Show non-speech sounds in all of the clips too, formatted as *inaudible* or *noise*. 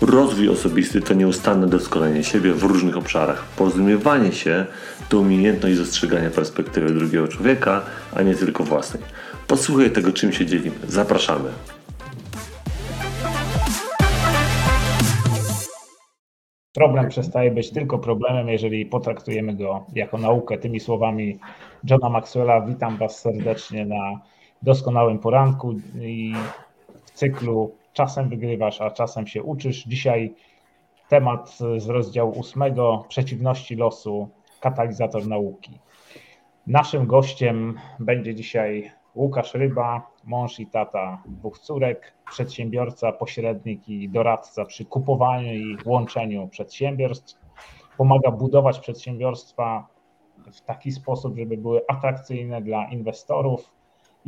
Rozwój osobisty to nieustanne doskonalenie siebie w różnych obszarach. Porozumiewanie się to umiejętność dostrzegania perspektywy drugiego człowieka, a nie tylko własnej. Posłuchaj tego, czym się dzielimy. Zapraszamy. Problem przestaje być tylko problemem, jeżeli potraktujemy go jako naukę. Tymi słowami Johna Maxwella witam Was serdecznie na doskonałym poranku i w cyklu czasem wygrywasz, a czasem się uczysz. Dzisiaj temat z rozdziału ósmego przeciwności losu, katalizator nauki. Naszym gościem będzie dzisiaj Łukasz Ryba, mąż i tata dwóch córek, przedsiębiorca, pośrednik i doradca przy kupowaniu i łączeniu przedsiębiorstw. Pomaga budować przedsiębiorstwa w taki sposób, żeby były atrakcyjne dla inwestorów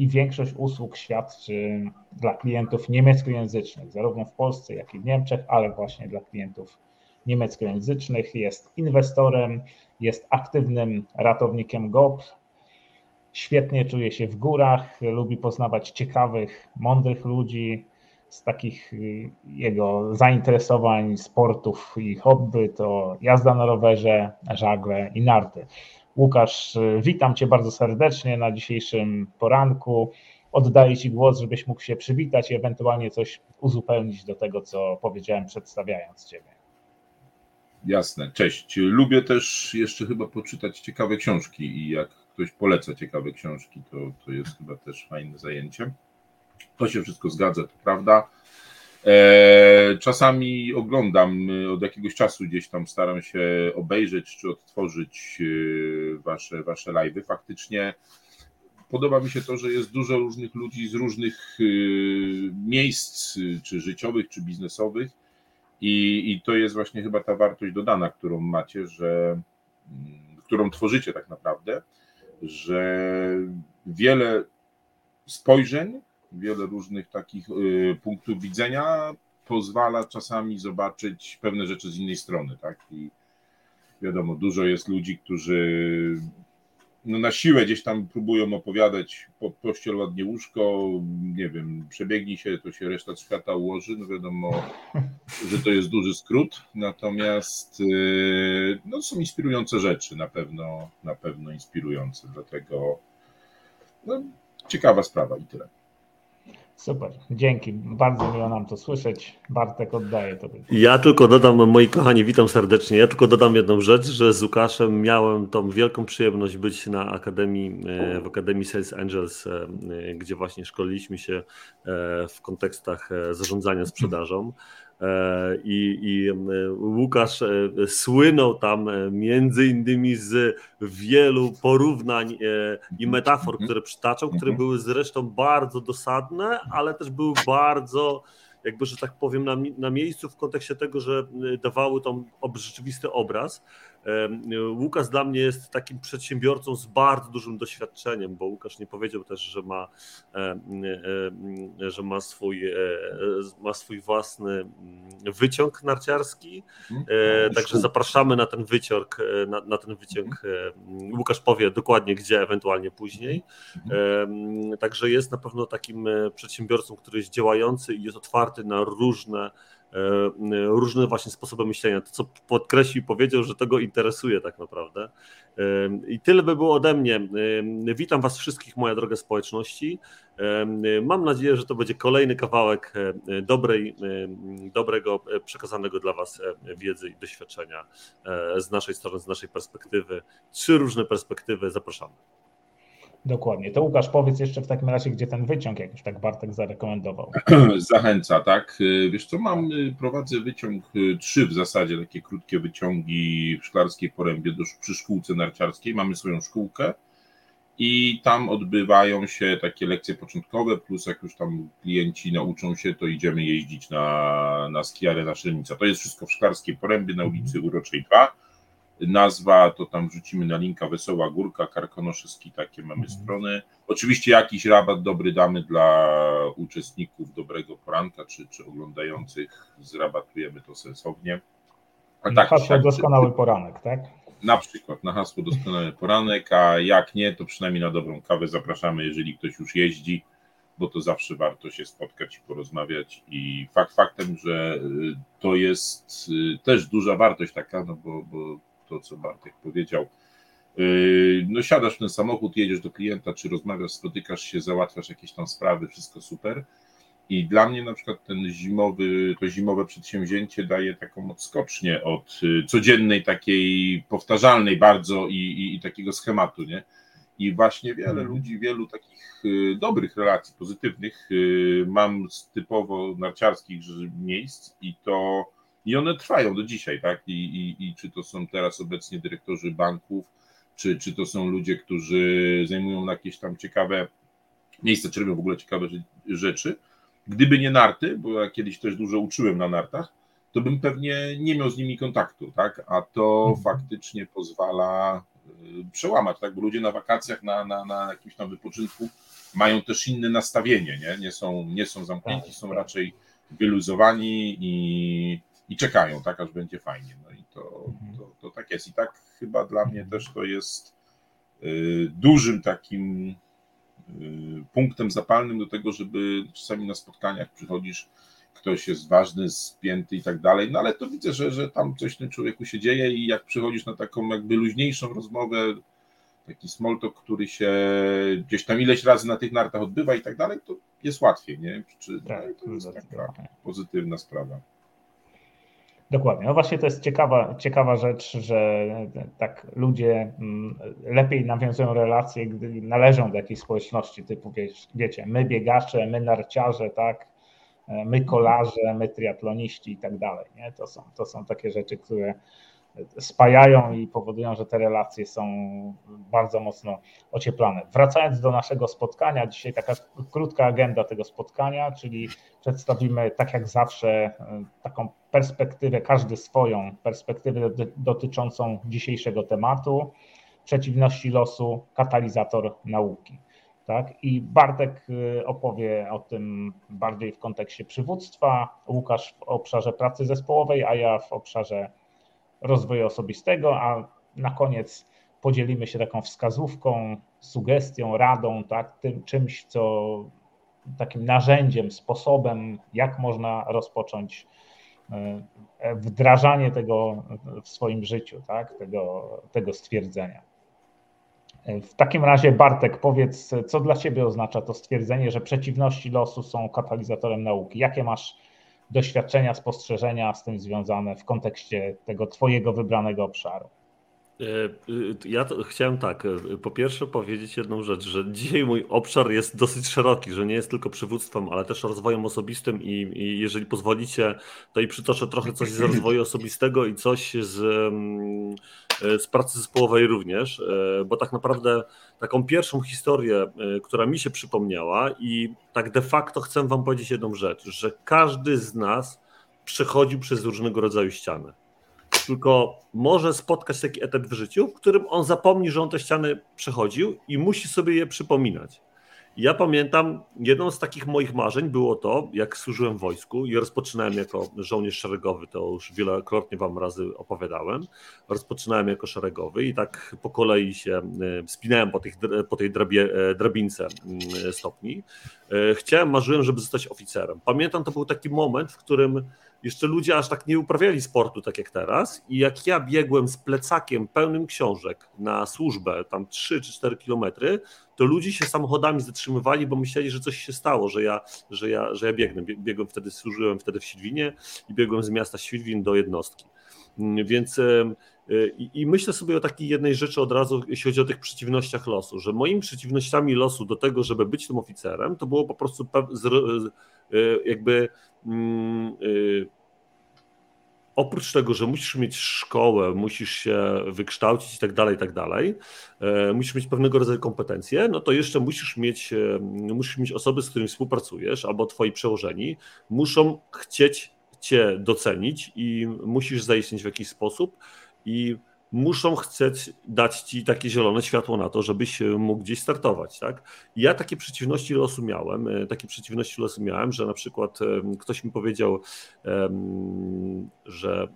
i większość usług świadczy dla klientów niemieckojęzycznych, zarówno w Polsce, jak i w Niemczech, ale właśnie dla klientów niemieckojęzycznych. Jest inwestorem, jest aktywnym ratownikiem GOP, świetnie czuje się w górach, lubi poznawać ciekawych, mądrych ludzi. Z takich y, jego zainteresowań, sportów i hobby to jazda na rowerze, żagle i narty. Łukasz, witam Cię bardzo serdecznie na dzisiejszym poranku. Oddaję Ci głos, żebyś mógł się przywitać i ewentualnie coś uzupełnić do tego, co powiedziałem, przedstawiając Ciebie. Jasne, cześć. Lubię też jeszcze chyba poczytać ciekawe książki i jak ktoś poleca ciekawe książki, to, to jest chyba też fajne zajęcie. To się wszystko zgadza, to prawda. E, czasami oglądam e, od jakiegoś czasu gdzieś tam staram się obejrzeć czy odtworzyć e, wasze, wasze live'y. Faktycznie podoba mi się to, że jest dużo różnych ludzi z różnych miejsc, czy życiowych, czy biznesowych. I, I to jest właśnie chyba ta wartość dodana, którą macie, że mm, którą tworzycie tak naprawdę, że wiele spojrzeń wiele różnych takich y, punktów widzenia pozwala czasami zobaczyć pewne rzeczy z innej strony, tak? I wiadomo, dużo jest ludzi, którzy no na siłę gdzieś tam próbują opowiadać po pościel ładnie łóżko, nie wiem, przebiegnij się, to się reszta świata ułoży, no wiadomo, że to jest duży skrót, natomiast y, no są inspirujące rzeczy, na pewno, na pewno inspirujące, dlatego no, ciekawa sprawa i tyle. Super, dzięki. Bardzo miło nam to słyszeć. Bartek, oddaję to. Ja tylko dodam, moi kochani, witam serdecznie. Ja tylko dodam jedną rzecz, że z Łukaszem miałem tą wielką przyjemność być na Akademii, e, w Akademii Sales Angels, e, gdzie właśnie szkoliliśmy się e, w kontekstach zarządzania sprzedażą. E, I, i e, Łukasz e, słynął tam między innymi z wielu porównań i metafor, mhm. które przytaczał, które mhm. były zresztą bardzo dosadne, ale też były bardzo jakby, że tak powiem, na, na miejscu w kontekście tego, że dawały tam rzeczywisty obraz. Łukasz dla mnie jest takim przedsiębiorcą z bardzo dużym doświadczeniem, bo Łukasz nie powiedział też, że ma, że ma swój, e, ma swój własny mm, wyciąg narciarski. Mhm. E, także zapraszamy na ten wyciąg, e, na, na ten wyciąg. Mhm. Łukasz powie dokładnie gdzie, ewentualnie później. Mhm. Także jest na pewno takim przedsiębiorcą, który jest działający i jest otwarty na różne różne właśnie sposoby myślenia. To, co podkreślił, powiedział, że to go interesuje tak naprawdę. E, I tyle by było ode mnie. E, witam Was wszystkich, moja droga społeczności. Mam nadzieję, że to będzie kolejny kawałek dobrej, dobrego, przekazanego dla Was wiedzy i doświadczenia z naszej strony, z naszej perspektywy. Trzy różne perspektywy. Zapraszamy. Dokładnie. To Łukasz, powiedz jeszcze w takim razie, gdzie ten wyciąg, jak już tak Bartek zarekomendował. *clears throat* Zachęca, tak. Wiesz co, mam, prowadzę wyciąg, trzy w zasadzie takie krótkie wyciągi w Szklarskiej Porębie do, przy szkółce narciarskiej. Mamy swoją szkółkę i tam odbywają się takie lekcje początkowe, plus jak już tam klienci nauczą się, to idziemy jeździć na, na skiarę na Szelnica. To jest wszystko w Szklarskiej Porębie na ulicy Uroczej 2. Nazwa to tam wrzucimy na linka Wesoła Górka, Karkonoszewski, takie mamy mhm. strony. Oczywiście jakiś rabat dobry damy dla uczestników dobrego poranka, czy, czy oglądających, zrabatujemy to sensownie. A tak, hasło doskonały poranek, tak? Na przykład na hasło doskonały poranek, a jak nie, to przynajmniej na dobrą kawę zapraszamy, jeżeli ktoś już jeździ, bo to zawsze warto się spotkać i porozmawiać. I fakt faktem, że y, to jest y, też duża wartość taka, no bo, bo to, co Bartek powiedział, y, no siadasz w ten samochód, jedziesz do klienta, czy rozmawiasz, spotykasz się, załatwiasz jakieś tam sprawy, wszystko super i dla mnie na przykład ten zimowy, to zimowe przedsięwzięcie daje taką odskocznię od y, codziennej takiej powtarzalnej bardzo i, i, i takiego schematu, nie? I właśnie wiele mhm. ludzi, wielu takich y, dobrych relacji, pozytywnych mam z typowo narciarskich miejsc i to i one trwają do dzisiaj, tak? I, i, i czy to są teraz obecnie dyrektorzy banków, czy, czy to są ludzie, którzy zajmują jakieś tam ciekawe miejsca, czy robią w ogóle ciekawe rzeczy, Gdyby nie narty, bo ja kiedyś też dużo uczyłem na nartach, to bym pewnie nie miał z nimi kontaktu, tak? A to mhm. faktycznie pozwala y, przełamać, tak? Bo ludzie na wakacjach, na, na, na jakimś tam wypoczynku mają też inne nastawienie, nie? Nie są, nie są zamknięci, tak, są raczej wyluzowani i, i czekają, tak? Aż będzie fajnie. No i to, mhm. to, to tak jest. I tak chyba dla mnie też to jest y, dużym takim Y, punktem zapalnym do tego, żeby czasami na spotkaniach przychodzisz, ktoś jest ważny, spięty i tak dalej, no ale to widzę, że, że tam coś w tym człowieku się dzieje i jak przychodzisz na taką jakby luźniejszą rozmowę, taki small talk, który się gdzieś tam ileś razy na tych nartach odbywa i tak dalej, to jest łatwiej, nie? Czy, tak, to jest taka pozytywna sprawa. Dokładnie. No właśnie to jest ciekawa, ciekawa rzecz, że tak ludzie mm, lepiej nawiązują relacje, gdy należą do jakiejś społeczności typu, wiecie, my biegacze, my narciarze, tak, my kolarze, my triatloniści i tak dalej. Nie? To, są, to są takie rzeczy, które spajają i powodują, że te relacje są bardzo mocno ocieplane. Wracając do naszego spotkania, dzisiaj taka krótka agenda tego spotkania, czyli przedstawimy tak jak zawsze taką perspektywę, każdy swoją perspektywę dotyczącą dzisiejszego tematu, przeciwności losu, katalizator nauki. Tak? I Bartek y, opowie o tym bardziej w kontekście przywództwa, Łukasz w obszarze pracy zespołowej, a ja w obszarze rozwoju osobistego, a na koniec podzielimy się taką wskazówką, sugestią, radą, tak, tym czymś, co takim narzędziem, sposobem, jak można rozpocząć e, wdrażanie tego w swoim życiu, tak, tego, tego stwierdzenia. W takim razie, Bartek, powiedz, co dla Ciebie oznacza to stwierdzenie, że przeciwności losu są katalizatorem nauki? Jakie masz doświadczenia, spostrzeżenia z tym związane w kontekście tego Twojego wybranego obszaru? E, ja chciałem tak, e, po pierwsze powiedzieć jedną rzecz, że dzisiaj mój obszar jest dosyć szeroki, że nie jest tylko przywództwem, ale też rozwojem osobistym i, i jeżeli pozwolicie, to i przytoczę trochę coś z rozwoju osobistego i coś z, mm, e, z pracy zespołowej również, bo tak naprawdę taką pierwszą historię, która mi się przypomniała i tak de facto chcę wam powiedzieć jedną rzecz, że każdy z nas przechodził przez różnego rodzaju ściany tylko może spotkać taki etap w życiu, w którym on zapomni, że on te ściany przechodził i musi sobie je przypominać. Ja pamiętam, jedną z takich moich marzeń było to, jak służyłem w wojsku i rozpoczynałem jako żołnierz szeregowy, to już wielokrotnie wam razy opowiadałem. Rozpoczynałem jako szeregowy i tak po kolei się e, wspinałem po, tych, po tej drabie, e, drabince mm, stopni. E, chciałem, marzyłem, żeby zostać oficerem. Pamiętam, to był taki moment, w którym jeszcze ludzie aż tak nie uprawiali sportu tak jak teraz i jak ja biegłem z plecakiem pełnym książek na służbę, tam 3 czy 4 kilometry, to ludzie się samochodami zatrzymywali, bo myśleli, że coś się stało, że ja, że ja, że ja biegnę. Biegłem wtedy, służyłem wtedy w Świdwinie i biegłem z miasta Świdwin do jednostki. Mm, więc e, i, I, myślę sobie o takiej jednej rzeczy od razu, jeśli chodzi o tych przeciwnościach losu, że moimi przeciwnościami losu do tego, żeby być tym oficerem, to było po prostu e, jakby mm, e, oprócz tego, że musisz mieć szkołę, musisz się wykształcić i tak dalej, i tak dalej, e, musisz mieć pewnego rodzaju kompetencje, no to jeszcze musisz mieć, e, musisz mieć osoby, z którymi współpracujesz, albo twoi przełożeni muszą chcieć cię docenić i musisz zaistnieć w jakiś sposób i muszą chcieć dać ci takie zielone światło na to, żebyś mógł gdzieś startować. Tak? ja takie przeciwności losu miałem, e, takie przeciwności losu miałem, że na przykład ktoś mi powiedział, że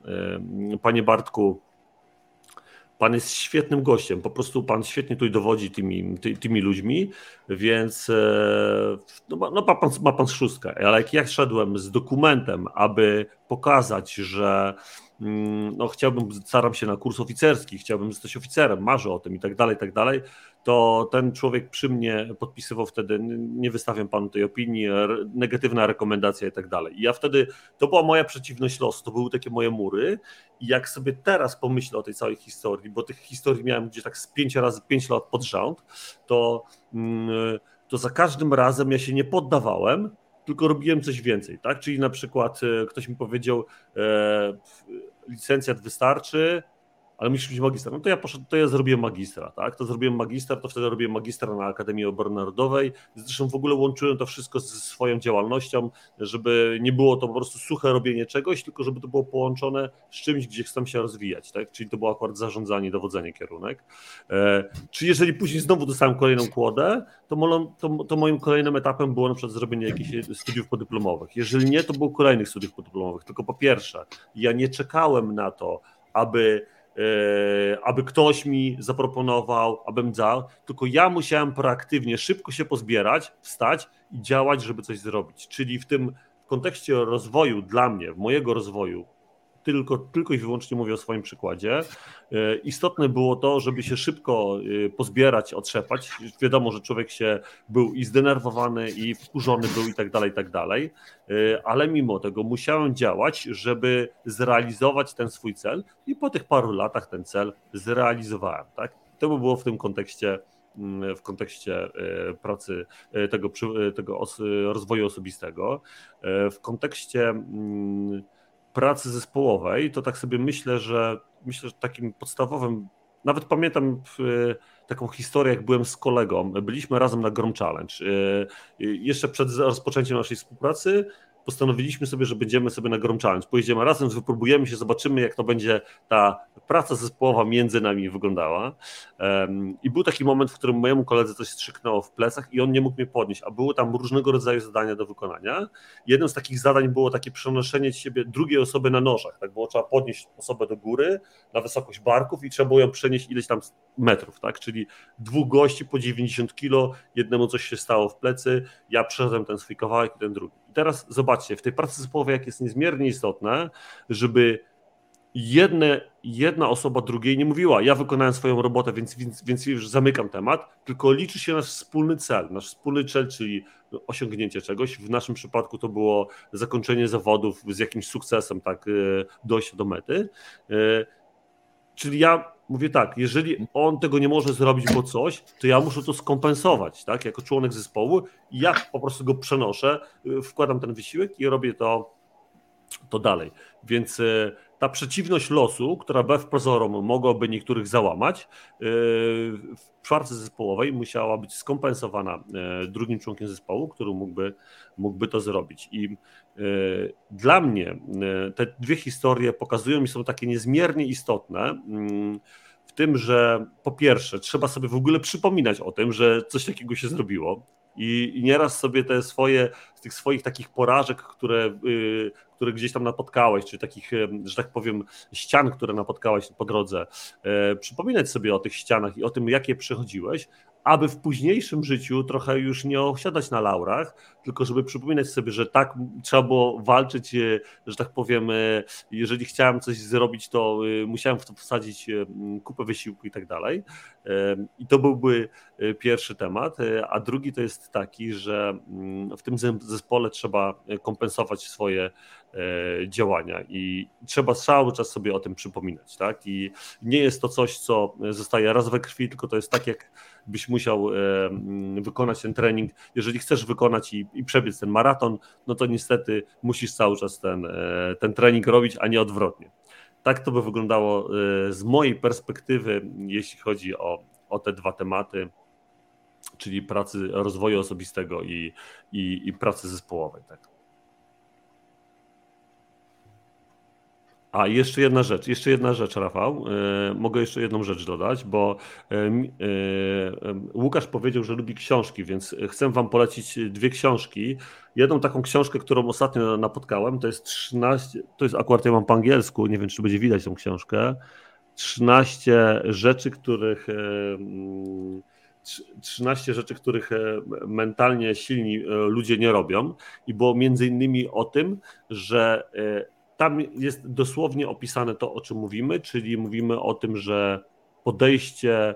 panie Bartku, Pan jest świetnym gościem, po prostu Pan świetnie tu dowodzi tymi, ty, tymi ludźmi, więc e, no, no, ma, pan, ma Pan szóstkę, ale jak ja szedłem z dokumentem, aby pokazać, że no chciałbym, staram się na kurs oficerski, chciałbym zostać oficerem, marzę o tym i tak dalej, i tak dalej, to ten człowiek przy mnie podpisywał wtedy, nie wystawiam panu tej opinii, negatywna rekomendacja i tak dalej. I ja wtedy, to była moja przeciwność losu, to były takie moje mury i jak sobie teraz pomyślę o tej całej historii, bo tych historii miałem gdzieś tak z pięć razy, pięć lat pod rząd, to, mm, to za każdym razem ja się nie poddawałem, tylko robiłem coś więcej, tak? Czyli na przykład e, ktoś mi powiedział, e, licencjat wystarczy, ale musisz mieć magistra. No to ja poszedłem, to ja zrobiłem magistra, tak? To zrobiłem magistra, to wtedy robiłem magistra na Akademii Obrony Narodowej. Zresztą w ogóle łączyłem to wszystko ze swoją działalnością, żeby nie było to po prostu suche robienie czegoś, tylko żeby to było połączone z czymś, gdzie chcę się rozwijać, tak? Czyli to było akurat zarządzanie, dowodzenie kierunek. E, czy jeżeli później znowu dostałem kolejną kłodę, to, to, to moim kolejnym etapem było na przykład zrobienie jakichś studiów podyplomowych. Jeżeli nie, to było kolejnych studiów podyplomowych. Tylko po pierwsze, ja nie czekałem na to, aby aby ktoś mi zaproponował, abym dał, tylko ja musiałem proaktywnie, szybko się pozbierać, wstać i działać, żeby coś zrobić. Czyli w tym kontekście rozwoju dla mnie, mojego rozwoju, tylko, tylko i wyłącznie mówię o swoim przykładzie. E, istotne było to, żeby się szybko e, pozbierać, otrzepać. Wiadomo, że człowiek się był i zdenerwowany, i wkurzony był i tak dalej, i tak dalej, e, ale mimo tego musiałem działać, żeby zrealizować ten swój cel i po tych paru latach ten cel zrealizowałem. Tak? To by było w tym kontekście mm, w kontekście pracy tego, tego rozwoju osobistego. W kontekście mm, pracy zespołowej, to tak sobie myślę, że myślę, że takim podstawowym, nawet pamiętam taką historię, jak byłem z kolegą, byliśmy razem na Grom Challenge. E, jeszcze przed rozpoczęciem naszej współpracy postanowiliśmy sobie, że będziemy sobie na Grom Challenge. Pojedziemy razem, wypróbujemy się, zobaczymy, jak to będzie ta praca zespołowa między nami wyglądała. I był taki moment, w którym mojemu koledze coś strzyknęło w plecach i on nie mógł mnie podnieść, a były tam różnego rodzaju zadania do wykonania. Jednym z takich zadań było takie przenoszenie siebie drugiej osoby na nożach. Tak było, trzeba podnieść osobę do góry na wysokość barków i trzeba było ją przenieść ileś tam metrów, tak? Czyli dwóch gości po 90 kilo, jednemu coś się stało w plecy, ja przeszedłem ten swój kawałek i ten drugi teraz zobaczcie, w tej pracy zespołowej jak jest niezmiernie istotne, żeby jedne, jedna osoba drugiej nie mówiła, ja wykonałem swoją robotę, więc, więc, więc już zamykam temat, tylko liczy się nasz wspólny cel. Nasz wspólny cel, czyli osiągnięcie czegoś. W naszym przypadku to było zakończenie zawodów z jakimś sukcesem, tak, e, dojście do mety. E, czyli ja mówię tak, jeżeli on tego nie może zrobić, bo coś, to ja muszę to skompensować, tak, jako członek zespołu ja po prostu go przenoszę, y, wkładam ten wysiłek i robię to, to dalej. Więc y, ta przeciwność losu, która wbrew pozorom mogłaby niektórych załamać, y, w pracy zespołowej musiała być skompensowana drugim członkiem zespołu, który mógłby, mógłby to zrobić. I dla mnie te dwie historie pokazują mi, są takie niezmiernie istotne mm, w tym, że po pierwsze trzeba sobie w ogóle przypominać o tym, że coś takiego się zrobiło, i, nieraz sobie te swoje, z tych swoich takich porażek, które, yy, które gdzieś tam napotkałeś, czy takich, że tak powiem, ścian, które napotkałeś po drodze, yy, przypominać sobie o tych ścianach i o tym, jakie przechodziłeś, aby w późniejszym życiu trochę już nie osiadać na laurach, tylko żeby przypominać sobie, że tak trzeba było walczyć, e, że tak powiem, e, jeżeli chciałem coś zrobić, to e, musiałem w to wsadzić kupę wysiłku i tak dalej. I to byłby pierwszy temat, a drugi to jest taki, że w tym zespole trzeba kompensować swoje działania i trzeba cały czas sobie o tym przypominać, tak? I nie jest to coś, co zostaje raz we krwi, tylko to jest tak jak byś musiał wykonać ten trening. Jeżeli chcesz wykonać i, i przebiec ten maraton, no to niestety musisz cały czas ten, ten trening robić, a nie odwrotnie. Tak to by wyglądało z mojej perspektywy, jeśli chodzi o, o te dwa tematy czyli pracy rozwoju osobistego i, i, i pracy zespołowej. Tak. A jeszcze jedna rzecz, jeszcze jedna rzecz, Rafał. E, mogę jeszcze jedną rzecz dodać, bo e, e, Łukasz powiedział, że lubi książki, więc chcę Wam polecić dwie książki. Jedną taką książkę, którą ostatnio napotkałem, to jest 13, to jest akurat ja mam po angielsku, nie wiem, czy będzie widać tą książkę. 13 rzeczy, których 13 rzeczy, których mentalnie silni ludzie nie robią i było między innymi o tym, że tam jest dosłownie opisane to, o czym mówimy, czyli mówimy o tym, że podejście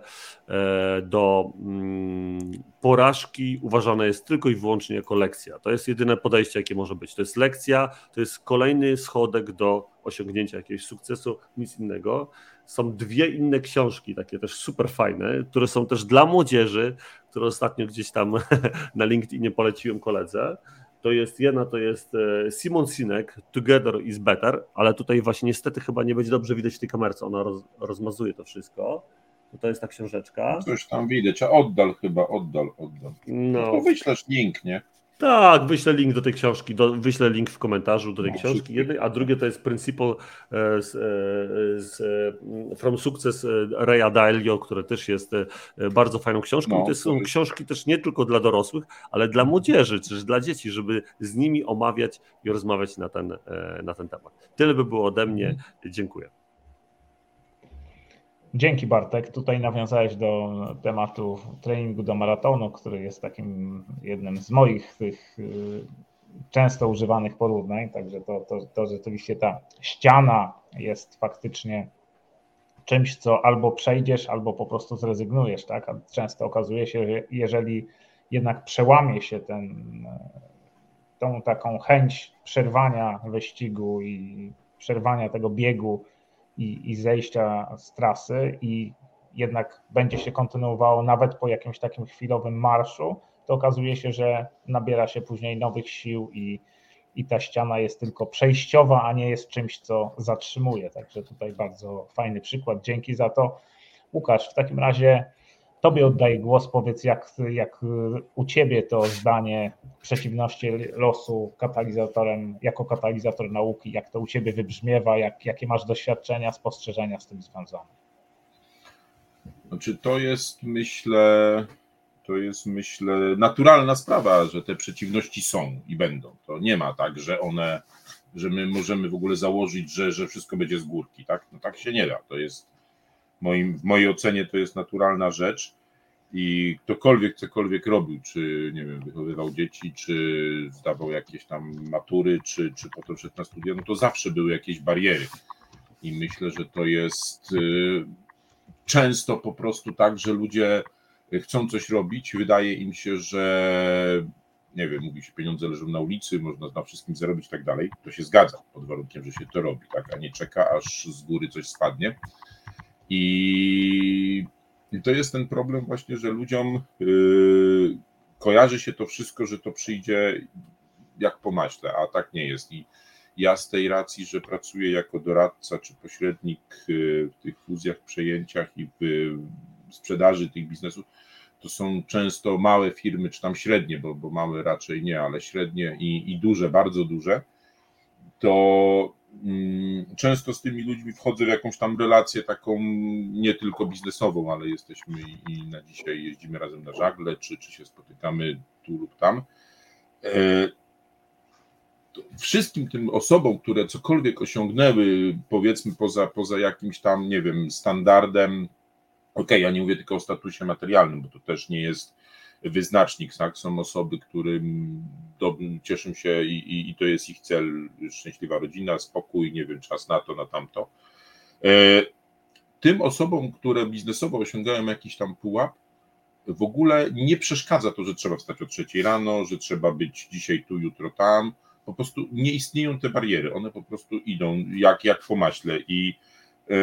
e, do mm, porażki uważane jest tylko i wyłącznie jako lekcja. To jest jedyne podejście, jakie może być. To jest lekcja, to jest kolejny schodek do osiągnięcia jakiegoś sukcesu, nic innego. Są dwie inne książki, takie też super fajne, które są też dla młodzieży, które ostatnio gdzieś tam *laughs* na LinkedInie poleciłem koledze to jest jedna, to jest e, Simon Sinek, Together is Better, ale tutaj właśnie niestety chyba nie będzie dobrze widać w tej kamerce, ona roz, rozmazuje to wszystko. To jest ta książeczka. Coś tam widać, a oddal chyba, oddal, oddal. No. To wyślesz link, nie? Tak, wyślę link do tej książki, do, wyślę link w komentarzu do tej no, książki jednej, a drugie to jest Principle e, z, e, z, e, From Success Raya Dalio, które też jest bardzo fajną książką. No, to są książki też nie tylko dla dorosłych, ale dla młodzieży, czy dla dzieci, żeby z nimi omawiać i rozmawiać na ten, na ten temat. Tyle by było ode mnie. Mhm. Dziękuję. Dzięki Bartek. Tutaj nawiązałeś do tematu treningu do maratonu, który jest takim jednym z moich tych y, często używanych porównań. Także to, to, to rzeczywiście ta ściana jest faktycznie czymś, co albo przejdziesz, albo po prostu zrezygnujesz. Tak? A często okazuje się, że jeżeli jednak przełamie się ten, tą taką chęć przerwania wyścigu i przerwania tego biegu i, i zejścia z trasy i jednak będzie się kontynuowało nawet po jakimś takim chwilowym marszu, to okazuje się, że nabiera się później nowych sił i, i ta ściana jest tylko przejściowa, a nie jest czymś, co zatrzymuje. Także tutaj bardzo fajny przykład. Dzięki za to. Łukasz, w takim razie Tobie oddaję głos, powiedz jak, jak u Ciebie to zdanie przeciwności losu katalizatorem, jako katalizator nauki, jak to u Ciebie wybrzmiewa, jak, jakie masz doświadczenia, spostrzeżenia z tym związane? Znaczy to jest myślę, to jest myślę naturalna sprawa, że te przeciwności są i będą. To nie ma tak, że one, że my możemy w ogóle założyć, że, że wszystko będzie z górki, tak? No tak się nie da. To jest moim, w mojej ocenie to jest naturalna rzecz i ktokolwiek cokolwiek robił, czy nie wiem, wychowywał dzieci, czy zdawał jakieś tam matury, czy, czy potem szedł na studia, no to zawsze były jakieś bariery. I myślę, że to jest y, często po prostu tak, że ludzie chcą coś robić, wydaje im się, że nie wiem, mówi się, pieniądze leżą na ulicy, można na wszystkim zarobić i tak dalej. To się zgadza pod warunkiem, że się to robi, tak, a nie czeka, aż z góry coś spadnie. I, I to jest ten problem właśnie, że ludziom yy, kojarzy się to wszystko, że to przyjdzie jak po maśle, a tak nie jest. I ja z tej racji, że pracuję jako doradca czy pośrednik yy, w tych fuzjach, przejęciach i w sprzedaży tych biznesów, to są często małe firmy, czy tam średnie, bo, bo małe raczej nie, ale średnie i, i duże, bardzo duże, to często z tymi ludźmi wchodzę w jakąś tam relację taką nie tylko biznesową, ale jesteśmy i na dzisiaj jeździmy razem na żagle, czy, czy się spotykamy tu lub tam. E, wszystkim tym osobom, które cokolwiek osiągnęły, powiedzmy poza, poza jakimś tam, nie wiem, standardem, ok, ja nie mówię tylko o statusie materialnym, bo to też nie jest wyznacznik, tak? Są osoby, którym do, cieszą się i, i, i, to jest ich cel, szczęśliwa rodzina, spokój, nie wiem, czas na to, na tamto. E, tym osobom, które biznesowo osiągają jakiś tam pułap, w ogóle nie przeszkadza to, że trzeba wstać o trzeciej rano, że trzeba być dzisiaj tu, jutro tam. Po prostu nie istnieją te bariery, one po prostu idą jak, jak po maśle i e,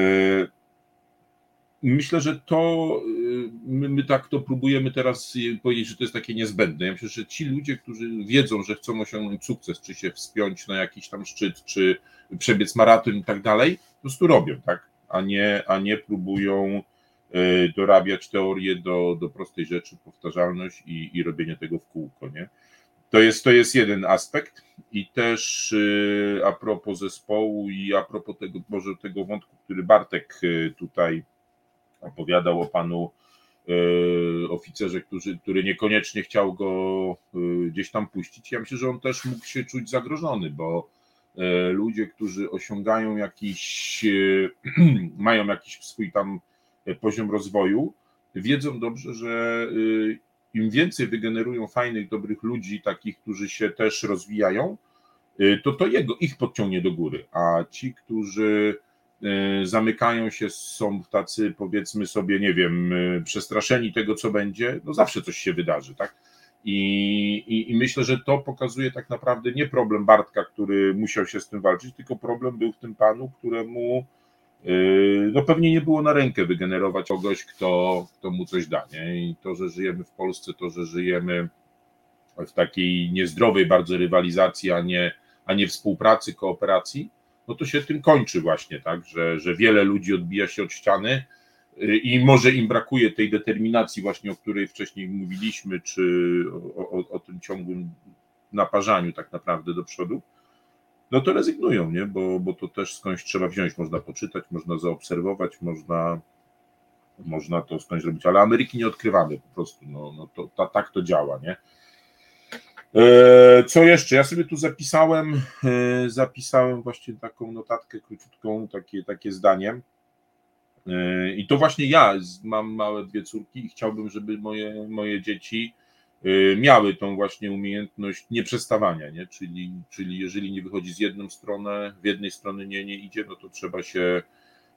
myślę, że to y, my, my, tak to próbujemy teraz powiedzieć, że to jest takie niezbędne. Ja myślę, że ci ludzie, którzy wiedzą, że chcą osiągnąć sukces, czy się wspiąć na jakiś tam szczyt, czy przebiec maraton i tak dalej, po prostu robią, tak? A nie, a nie próbują y, dorabiać teorię do, do prostej rzeczy, powtarzalność i, i robienie tego w kółko, nie? To jest, to jest jeden aspekt i też y, a propos zespołu i a propos tego, może tego wątku, który Bartek tutaj opowiadał o panu e, oficerze, który, który niekoniecznie chciał go e, gdzieś tam puścić. Ja myślę, że on też mógł się czuć zagrożony, bo e, ludzie, którzy osiągają jakiś, *clears throat* mają jakiś swój tam poziom rozwoju, wiedzą dobrze, że im więcej wygenerują fajnych, dobrych ludzi, takich, którzy się też rozwijają, to to jego, ich podciągnie do góry, a ci, którzy zamykają się, są tacy powiedzmy sobie, nie wiem, e, przestraszeni tego, co będzie, no zawsze coś się wydarzy, tak? I, i, I, myślę, że to pokazuje tak naprawdę nie problem Bartka, który musiał się z tym walczyć, tylko problem był w tym panu, któremu e, no pewnie nie było na rękę wygenerować kogoś, kto, kto mu coś da. Nie? I to, że żyjemy w Polsce, to, że żyjemy w takiej niezdrowej bardzo rywalizacji, a nie, a nie współpracy, kooperacji, no to się tym kończy właśnie, tak, że, że wiele ludzi odbija się od ściany y, i może im brakuje tej determinacji właśnie, o której wcześniej mówiliśmy, czy o, o, o tym ciągłym naparzaniu tak naprawdę do przodu, no to rezygnują, nie? Bo, bo to też skądś trzeba wziąć, można poczytać, można zaobserwować, można, można to skądś zrobić, ale Ameryki nie odkrywamy po prostu, no, no to, ta, tak to działa, nie? E, co jeszcze? Ja sobie tu zapisałem, e, zapisałem właśnie taką notatkę króciutką, takie, takie zdanie. E, I to właśnie ja mam małe dwie córki i chciałbym, żeby moje, moje dzieci miały tą właśnie umiejętność nieprzestawania, nie? Czyli, czyli jeżeli nie wychodzi z jedną stronę, w jednej strony nie, nie idzie, no to trzeba się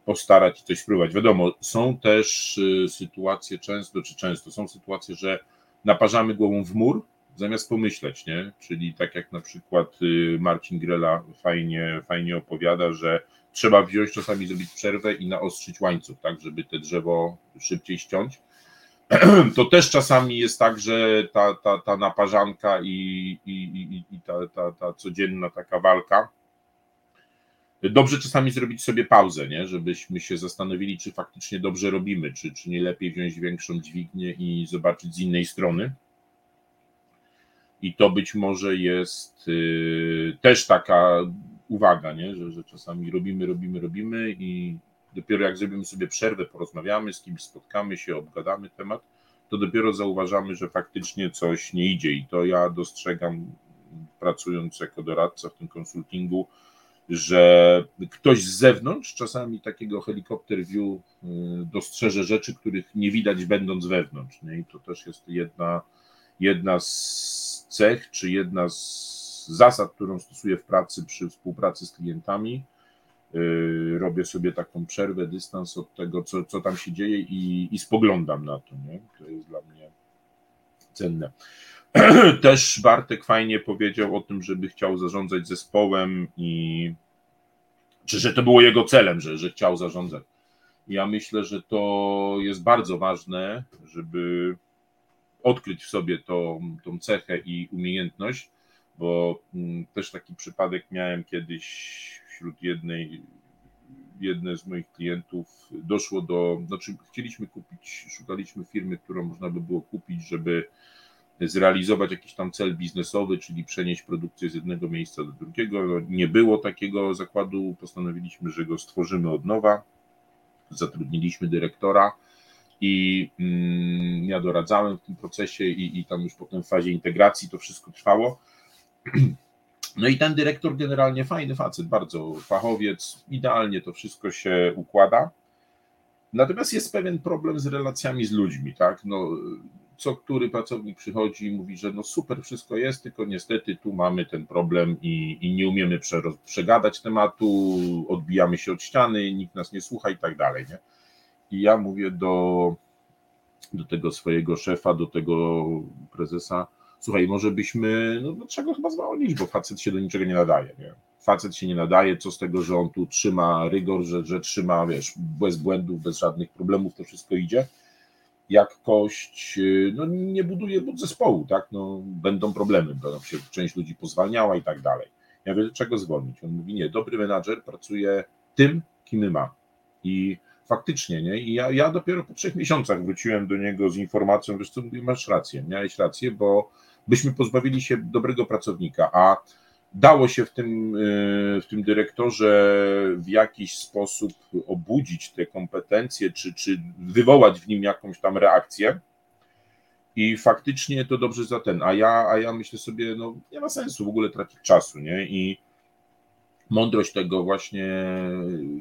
postarać i coś spróbować. Wiadomo, są też sytuacje często, czy często są sytuacje, że naparzamy głową w mur, zamiast pomyśleć, nie? Czyli tak jak na przykład y, Marcin Grela fajnie, fajnie opowiada, że trzeba wziąć czasami zrobić przerwę i naostrzyć łańcuch, tak, żeby te drzewo szybciej ściąć. *clears throat* To też czasami jest tak, że ta, ta, ta naparzanka i, i, i, i ta, ta, ta codzienna taka walka. Dobrze czasami zrobić sobie pauzę, nie? żebyśmy się zastanowili, czy faktycznie dobrze robimy, czy, czy nie lepiej wziąć większą dźwignię i zobaczyć z innej strony. I to być może jest y, też taka uwaga, nie? Że, że czasami robimy, robimy, robimy i dopiero jak zrobimy sobie przerwę, porozmawiamy z kimś, spotkamy się, obgadamy temat, to dopiero zauważamy, że faktycznie coś nie idzie. I to ja dostrzegam, pracując jako doradca w tym konsultingu, że ktoś z zewnątrz, czasami takiego helikopter view, y, dostrzeże rzeczy, których nie widać, będąc wewnątrz. Nie? I to też jest jedna, jedna z cech, czy jedna z zasad, którą stosuję w pracy przy współpracy z klientami. Yy, robię sobie taką przerwę, dystans od tego, co, co tam się dzieje i, i spoglądam na to. Nie? To jest dla mnie cenne. *clears throat* Też Bartek fajnie powiedział o tym, żeby chciał zarządzać zespołem i czy że to było jego celem, że, że chciał zarządzać. Ja myślę, że to jest bardzo ważne, żeby odkryć w sobie tą, tą cechę i umiejętność, bo mm, też taki przypadek miałem kiedyś wśród jednej, jednej z moich klientów. Doszło do, znaczy chcieliśmy kupić, szukaliśmy firmy, którą można by było kupić, żeby zrealizować jakiś tam cel biznesowy, czyli przenieść produkcję z jednego miejsca do drugiego. Nie było takiego zakładu, postanowiliśmy, że go stworzymy od nowa. Zatrudniliśmy dyrektora i mm, ja doradzałem w tym procesie i, i tam już potem w fazie integracji to wszystko trwało. No i ten dyrektor generalnie fajny facet, bardzo fachowiec, idealnie to wszystko się układa. Natomiast jest pewien problem z relacjami z ludźmi, tak? No, co który pracownik przychodzi i mówi, że no super, wszystko jest, tylko niestety tu mamy ten problem i, i nie umiemy przegadać tematu, odbijamy się od ściany, nikt nas nie słucha i tak dalej, nie? I ja mówię do, do tego swojego szefa, do tego prezesa, słuchaj, może byśmy, no, no trzeba chyba zwolnić, bo facet się do niczego nie nadaje, nie? facet się nie nadaje, co z tego, że on tu trzyma rygor, że, że trzyma, wiesz, bez błędów, bez żadnych problemów, to wszystko idzie. Jak kość y, no, nie buduje zespołu, tak? No, będą problemy, będą się część ludzi pozwalniała i tak dalej. Ja wiem, czego zwolnić. On mówi, nie, dobry menadżer pracuje tym, kim ma. I faktycznie, nie? I ja, ja dopiero po trzech miesiącach wróciłem do niego z informacją, wiesz co, masz rację, miałeś rację, bo byśmy pozbawili się dobrego pracownika, a dało się w tym, y, w tym dyrektorze w jakiś sposób obudzić te kompetencje, czy, czy wywołać w nim jakąś tam reakcję. I faktycznie to dobrze za ten. A ja, a ja myślę sobie, no nie ma sensu w ogóle tracić czasu, nie? I mądrość tego właśnie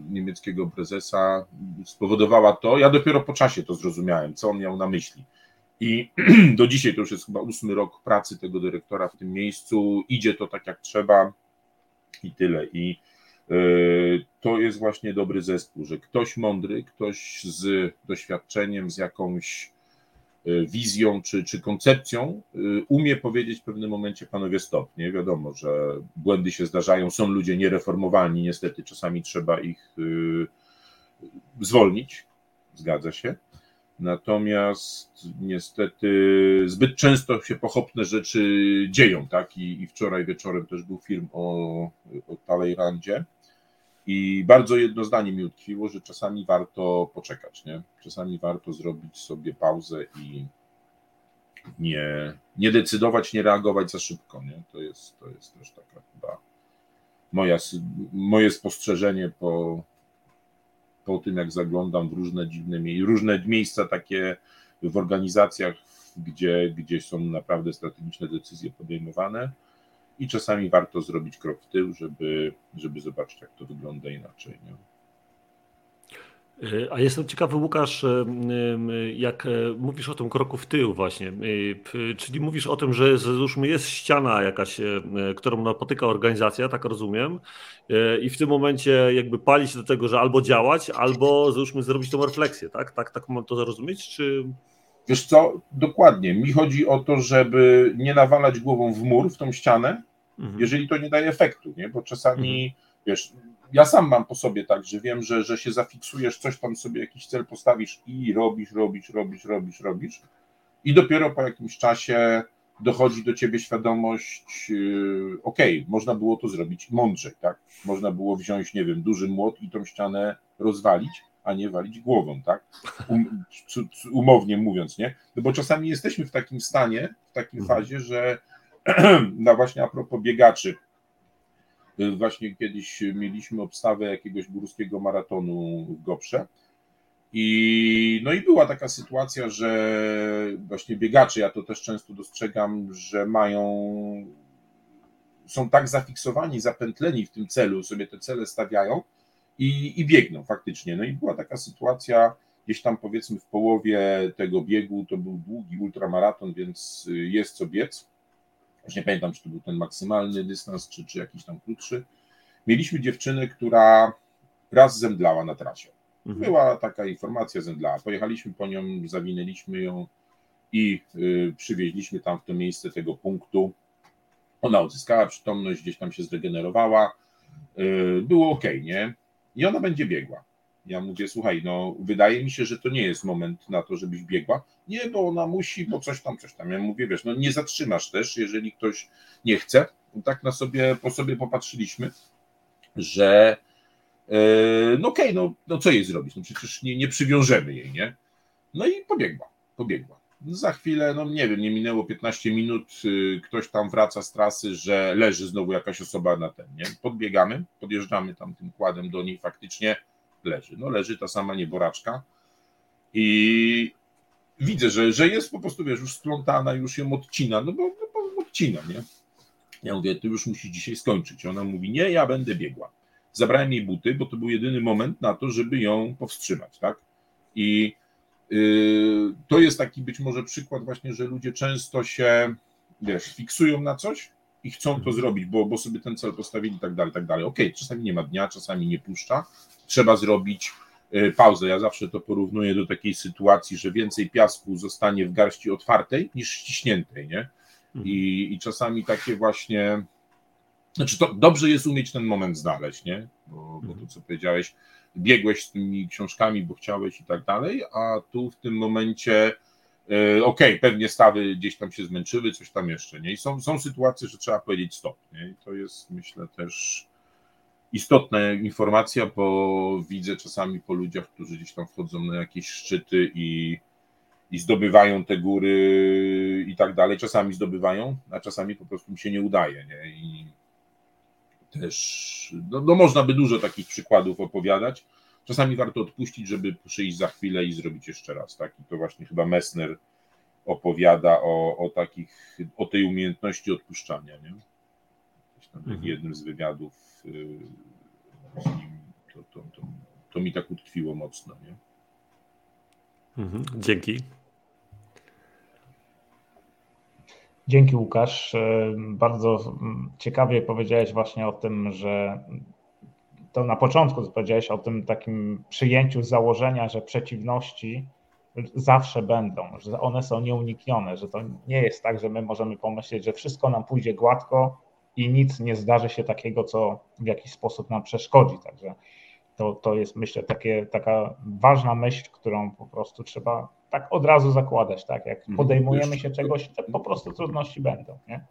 niemieckiego prezesa spowodowała to. Ja dopiero po czasie to zrozumiałem, co on miał na myśli. I *clears throat* do dzisiaj to już jest chyba ósmy rok pracy tego dyrektora w tym miejscu. Idzie to tak jak trzeba i tyle. I yy, to jest właśnie dobry zespół, że ktoś mądry, ktoś z doświadczeniem, z jakąś wizją czy, czy koncepcją yy, umie powiedzieć w pewnym momencie panowie stop. Nie wiadomo, że błędy się zdarzają, są ludzie niereformowalni, niestety czasami trzeba ich zwolnić, zgadza się Natomiast niestety zbyt często się pochopne rzeczy dzieją, tak? I, i wczoraj wieczorem też był film o, o Talejrandzie. I bardzo jedno zdanie mi utkwiło, że czasami warto poczekać, nie? Czasami warto zrobić sobie pauzę i nie, nie decydować, nie reagować za szybko, nie? To jest, to jest też taka chyba moja, moje spostrzeżenie po, po tym, jak zaglądam w różne dziwne różne miejsca takie w organizacjach, gdzie, gdzie są naprawdę strategiczne decyzje podejmowane i czasami warto zrobić krok w tył, żeby, żeby zobaczyć, jak to wygląda inaczej. Nie? A jestem ciekawy, Łukasz, jak e, mówisz o tym kroku w tył właśnie, czyli mówisz o tym, że załóżmy jest ściana jakaś, e, którą napotyka organizacja, tak rozumiem, e, i w tym momencie jakby pali się do tego, że albo działać, albo załóżmy zrobić tą refleksję, tak? Tak, tak mam to zrozumieć, czy... Wiesz co, dokładnie. Mi chodzi o to, żeby nie nawalać głową w mur, w tą ścianę, mhm. jeżeli to nie daje efektu, nie? Bo czasami, mhm. wiesz, ja sam mam po sobie tak, że wiem, że, że się zafiksujesz, coś tam sobie jakiś cel postawisz i robisz, robisz, robisz, robisz, robisz. I dopiero po jakimś czasie dochodzi do ciebie świadomość, yy, okej, okay, można było to zrobić mądrzej, tak? Można było wziąć, nie wiem, duży młot i tą ścianę rozwalić, a nie walić głową, tak? Um, *laughs* umownie mówiąc, nie? No bo czasami jesteśmy w takim stanie, w takiej mhm. fazie, że *clears throat* no właśnie a propos biegaczy, Właśnie kiedyś mieliśmy obstawę jakiegoś górskiego maratonu w Goprze. I, no i była taka sytuacja, że właśnie biegacze, ja to też często dostrzegam, że mają, są tak zafiksowani, zapętleni w tym celu, sobie te cele stawiają i, i biegną faktycznie. No i była taka sytuacja, gdzieś tam powiedzmy w połowie tego biegu, to był długi ultramaraton, więc jest co biec już nie pamiętam, czy to był ten maksymalny dystans, czy, czy jakiś tam krótszy. Mieliśmy dziewczynę, która raz zemdlała na trasie. Mhm. Była taka informacja, zemdlała. Pojechaliśmy po nią, zawinęliśmy ją i y, przywieźliśmy tam w to miejsce tego punktu. Ona odzyskała przytomność, gdzieś tam się zregenerowała. Y, było ok, nie? I ona będzie biegła. Ja mówię, słuchaj, no wydaje mi się, że to nie jest moment na to, żebyś biegła. Nie, bo ona musi, bo coś tam, coś tam. Ja mówię, wiesz, no nie zatrzymasz też, jeżeli ktoś nie chce. Tak na sobie, po sobie popatrzyliśmy, że yy, no okej, okay, no, no co jej zrobić? No przecież nie, nie przywiążemy jej, nie? No i pobiegła, pobiegła. Za chwilę, no nie wiem, nie minęło 15 minut, yy, ktoś tam wraca z trasy, że leży znowu jakaś osoba na ten, nie? Podbiegamy, podjeżdżamy tam tym kładem do niej faktycznie, leży. No leży ta sama nieboraczka i widzę, że, że jest po prostu, wiesz, już splątana, już ją odcina, no bo, no bo odcina, nie? Ja mówię, ty już musisz dzisiaj skończyć. Ona mówi, nie, ja będę biegła. Zabrałem jej buty, bo to był jedyny moment na to, żeby ją powstrzymać, tak? I yy, to jest taki być może przykład właśnie, że ludzie często się, wiesz, fiksują na coś i chcą to zrobić, bo, bo sobie ten cel postawili i tak dalej, tak dalej. Okej, okay, czasami nie ma dnia, czasami nie puszcza, trzeba zrobić y, pauzę. Ja zawsze to porównuję do takiej sytuacji, że więcej piasku zostanie w garści otwartej niż ściśniętej, nie? Mhm. I, i czasami takie właśnie Znaczy, to dobrze jest umieć ten moment znaleźć, nie? Bo, bo to, co powiedziałeś, biegłeś z tymi książkami, bo chciałeś i tak dalej, a tu w tym momencie e, okej, okay, pewnie stawy gdzieś tam się zmęczyły, coś tam jeszcze, nie? I są, są sytuacje, że trzeba powiedzieć stop, nie? I to jest, myślę, też istotna informacja, bo widzę czasami po ludziach, którzy gdzieś tam wchodzą na jakieś szczyty i, i zdobywają te góry i tak dalej. Czasami zdobywają, a czasami po prostu mi się nie udaje, nie? I też, no, no można by dużo takich przykładów opowiadać. Czasami warto odpuścić, żeby przyjść za chwilę i zrobić jeszcze raz, tak? I to właśnie chyba Messner opowiada o, o takich, o tej umiejętności odpuszczania, nie? Tam w mhm. jednym z wywiadów z nim, to, to, to, to mi tak utkwiło mocno, nie? Mhm. Dzięki. Dzięki Łukasz. E, bardzo ciekawie powiedziałeś właśnie o tym, że to na początku powiedziałeś o tym takim przyjęciu założenia, że przeciwności zawsze będą, że one są nieuniknione, że to nie jest tak, że my możemy pomyśleć, że wszystko nam pójdzie gładko i nic nie zdarzy się takiego, co w jakiś sposób nam przeszkodzi. Także to, to jest myślę takie, taka ważna myśl, którą po prostu trzeba tak od razu zakładać, tak? Jak mhm. podejmujemy się czegoś, to po prostu trudności będą, nie?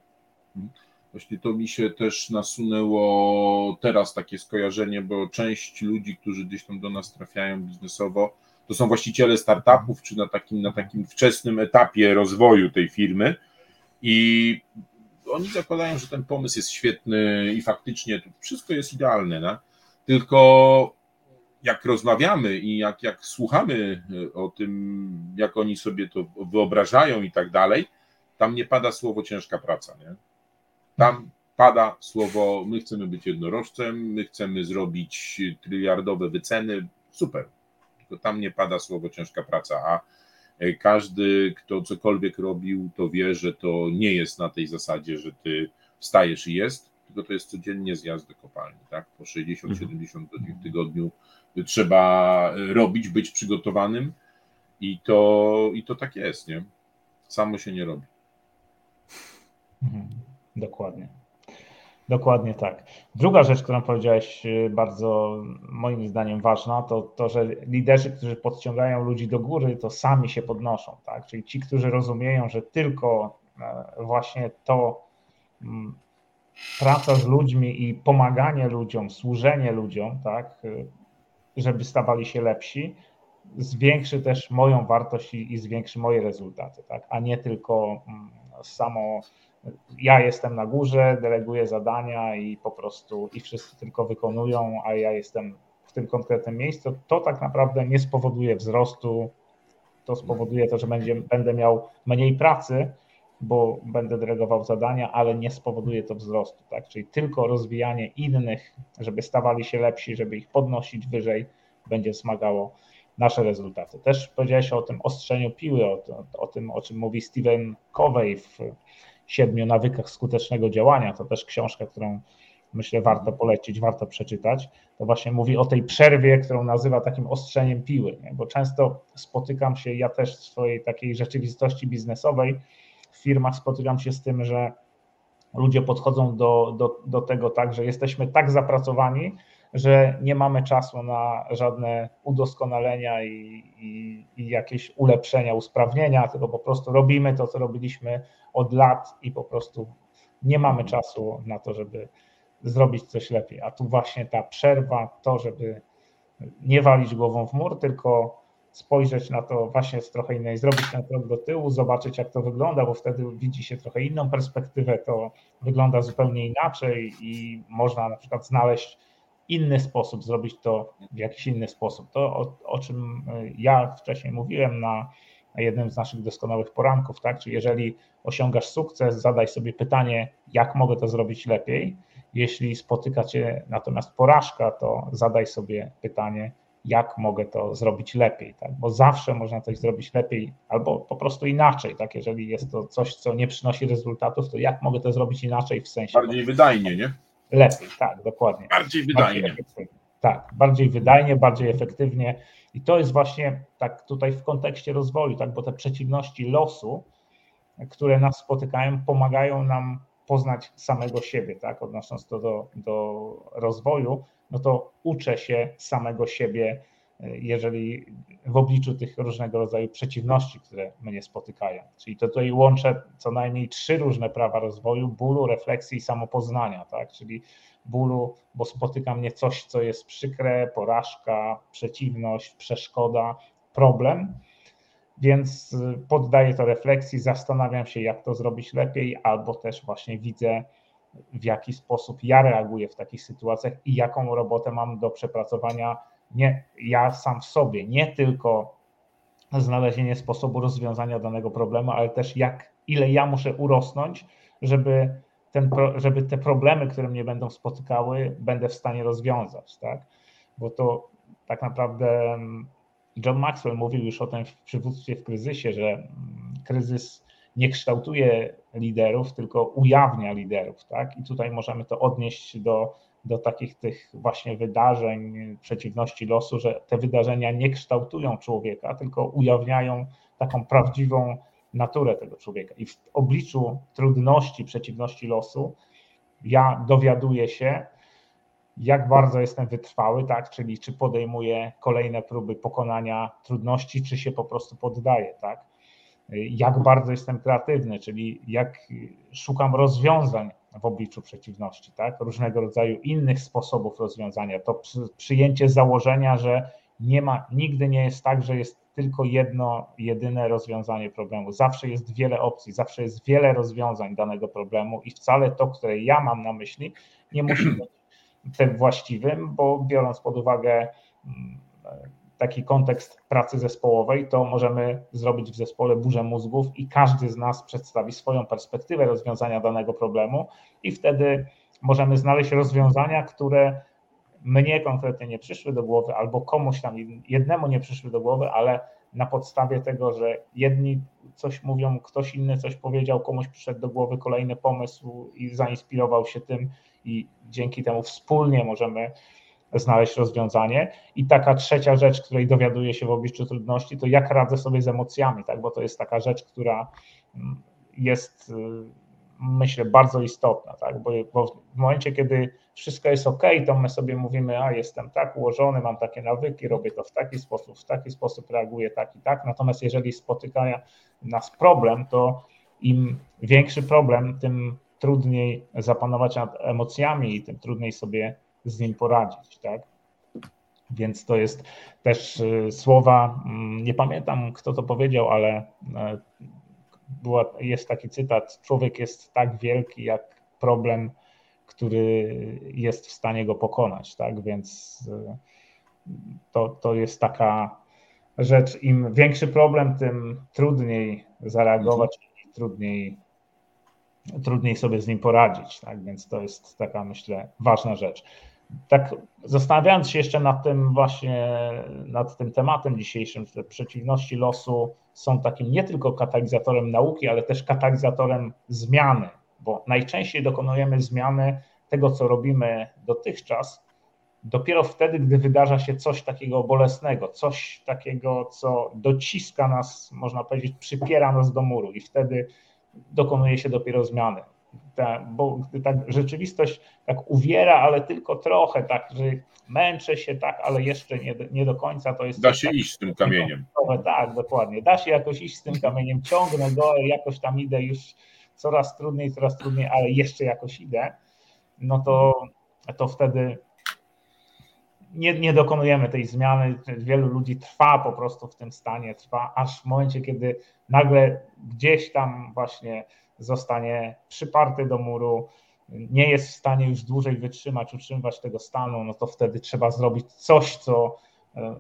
Mhm. Właśnie to mi się też nasunęło teraz takie skojarzenie, bo część ludzi, którzy gdzieś tam do nas trafiają biznesowo, to są właściciele startupów, czy na takim, na takim wczesnym etapie rozwoju tej firmy. I oni zakładają, że ten pomysł jest świetny i faktycznie wszystko jest idealne, no? tylko jak rozmawiamy i jak, jak słuchamy e, o tym, jak oni sobie to wyobrażają i tak dalej, tam nie pada słowo ciężka praca. Nie? Tam pada słowo, my chcemy być jednorożcem, my chcemy zrobić tryliardowe wyceny, super. Tylko tam nie pada słowo ciężka praca, a każdy, kto cokolwiek robił, to wie, że to nie jest na tej zasadzie, że ty wstajesz i jest, tylko to jest codziennie zjazd do kopalni, tak? Po 60-70 godzin w tygodniu trzeba robić, być przygotowanym i to, i to tak jest, nie? Samo się nie robi. Mhm. Dokładnie. Dokładnie tak. Druga rzecz, którą powiedziałeś, y, bardzo moim zdaniem ważna, to to, że liderzy, którzy podciągają ludzi do góry, to sami się podnoszą. Tak? Czyli ci, którzy rozumieją, że tylko e, właśnie to mm, praca z ludźmi i pomaganie ludziom, służenie ludziom, tak, y, żeby stawali się lepsi, zwiększy też moją wartość i, i zwiększy moje rezultaty, tak? a nie tylko mm, samo ja jestem na górze, deleguję zadania i po prostu i wszyscy tylko wykonują, a ja jestem w tym konkretnym miejscu, to tak naprawdę nie spowoduje wzrostu, to spowoduje to, że będzie, będę miał mniej pracy, bo będę delegował zadania, ale nie spowoduje to wzrostu. Tak? Czyli tylko rozwijanie innych, żeby stawali się lepsi, żeby ich podnosić wyżej, będzie wzmagało nasze rezultaty. Też powiedziałeś o tym ostrzeniu piły, o, o tym, o czym mówi Steven Covey w siedmiu nawykach skutecznego działania. To też książka, którą myślę warto polecić, warto przeczytać. To właśnie mówi o tej przerwie, którą nazywa takim ostrzeniem piły, nie? bo często spotykam się, ja też w swojej takiej rzeczywistości biznesowej, w firmach spotykam się z tym, że ludzie podchodzą do, do, do tego tak, że jesteśmy tak zapracowani, że nie mamy czasu na żadne udoskonalenia i, i, i, jakieś ulepszenia, usprawnienia, tylko po prostu robimy to, co robiliśmy od lat i po prostu nie mamy czasu na to, żeby zrobić coś lepiej. A tu właśnie ta przerwa, to, żeby nie walić głową w mur, tylko spojrzeć na to właśnie z trochę innej, zrobić ten krok do tyłu, zobaczyć jak to wygląda, bo wtedy widzi się trochę inną perspektywę, to wygląda zupełnie inaczej i można na przykład znaleźć inny sposób, zrobić to w jakiś inny sposób. To, o, o czym ja wcześniej mówiłem na jednym z naszych doskonałych poranków, tak? Czyli jeżeli osiągasz sukces, zadaj sobie pytanie, jak mogę to zrobić lepiej. Jeśli spotyka cię natomiast porażka, to zadaj sobie pytanie, jak mogę to zrobić lepiej, tak? bo zawsze można coś zrobić lepiej albo po prostu inaczej, tak? jeżeli jest to coś, co nie przynosi rezultatów, to jak mogę to zrobić inaczej w sensie... Bardziej wydajnie, nie? Lepiej, tak, dokładnie. Bardziej wydajnie. Bardziej tak, bardziej wydajnie, bardziej efektywnie i to jest właśnie tak tutaj w kontekście rozwoju, tak, bo te przeciwności losu, które nas spotykają, pomagają nam poznać samego siebie, tak, odnosząc to do, do rozwoju, no to uczę się samego siebie, jeżeli w obliczu tych różnego rodzaju przeciwności, które mnie spotykają. Czyli to tutaj łączę co najmniej trzy różne prawa rozwoju: bólu, refleksji i samopoznania, tak? Czyli bólu, bo spotyka mnie coś, co jest przykre, porażka, przeciwność, przeszkoda, problem. Więc poddaję to refleksji, zastanawiam się, jak to zrobić lepiej, albo też właśnie widzę, w jaki sposób ja reaguję w takich sytuacjach i jaką robotę mam do przepracowania nie ja sam w sobie, nie tylko znalezienie sposobu rozwiązania danego problemu, ale też jak, ile ja muszę urosnąć, żeby, ten, żeby te problemy, które mnie będą spotykały, będę w stanie rozwiązać, tak? Bo to tak naprawdę mm, John Maxwell mówił już o tym w przywództwie w kryzysie, że mm, kryzys nie kształtuje liderów, tylko ujawnia liderów, tak? I tutaj możemy to odnieść do do takich tych właśnie wydarzeń, przeciwności losu, że te wydarzenia nie kształtują człowieka, tylko ujawniają taką prawdziwą naturę tego człowieka. I w obliczu trudności, przeciwności losu, ja dowiaduję się, jak bardzo jestem wytrwały, tak? czyli czy podejmuję kolejne próby pokonania trudności, czy się po prostu poddaję, tak? jak bardzo jestem kreatywny, czyli jak szukam rozwiązań w obliczu przeciwności, tak? różnego rodzaju innych sposobów rozwiązania. To przyjęcie założenia, że nie ma, nigdy nie jest tak, że jest tylko jedno, jedyne rozwiązanie problemu. Zawsze jest wiele opcji, zawsze jest wiele rozwiązań danego problemu i wcale to, które ja mam na myśli, nie musi być tym właściwym, bo biorąc pod uwagę mm, taki kontekst pracy zespołowej, to możemy zrobić w zespole burzę mózgów i każdy z nas przedstawi swoją perspektywę rozwiązania danego problemu i wtedy możemy znaleźć rozwiązania, które mnie konkretnie nie przyszły do głowy, albo komuś tam jednemu nie przyszły do głowy, ale na podstawie tego, że jedni coś mówią, ktoś inny coś powiedział, komuś przyszedł do głowy kolejny pomysł i zainspirował się tym, i dzięki temu wspólnie możemy znaleźć rozwiązanie. I taka trzecia rzecz, której dowiaduję się w obliczu trudności, to jak radzę sobie z emocjami, tak? bo to jest taka rzecz, która mm, jest, y, myślę, bardzo istotna, tak? bo, bo w momencie, kiedy wszystko jest ok, to my sobie mówimy, a jestem tak ułożony, mam takie nawyki, robię to w taki sposób, w taki sposób reaguję tak i tak. Natomiast jeżeli spotyka nas problem, to im większy problem, tym trudniej zapanować nad emocjami i tym trudniej sobie z nim poradzić, tak? Więc to jest też y, słowa, mm, nie pamiętam kto to powiedział, ale e, była, jest taki cytat: Człowiek jest tak wielki jak problem, który jest w stanie go pokonać, tak? Więc y, to, to jest taka rzecz. Im większy problem, tym trudniej zareagować i trudniej, trudniej sobie z nim poradzić, tak? Więc to jest taka, myślę, ważna rzecz tak zastanawiając się jeszcze nad tym właśnie, nad tym tematem dzisiejszym, że przeciwności losu są takim nie tylko katalizatorem nauki, ale też katalizatorem zmiany, bo najczęściej dokonujemy zmiany tego, co robimy dotychczas, dopiero wtedy, gdy wydarza się coś takiego bolesnego, coś takiego, co dociska nas, można powiedzieć, przypiera nas do muru i wtedy dokonuje się dopiero zmiany ta, bo tak rzeczywistość tak uwiera, ale tylko trochę, tak, że męczę się, tak, ale jeszcze nie, nie do końca to jest. Da się tak, iść z tym kamieniem. Tak, dokładnie. Da się jakoś iść z tym kamieniem, ciągnę go, jakoś tam idę już coraz trudniej, coraz trudniej, ale jeszcze jakoś idę, no to, to wtedy nie, nie dokonujemy tej zmiany. Wielu ludzi trwa po prostu w tym stanie, trwa aż w momencie, kiedy nagle gdzieś tam właśnie zostanie przyparty do muru, nie jest w stanie już dłużej wytrzymać, utrzymywać tego stanu, no to wtedy trzeba zrobić coś, co e,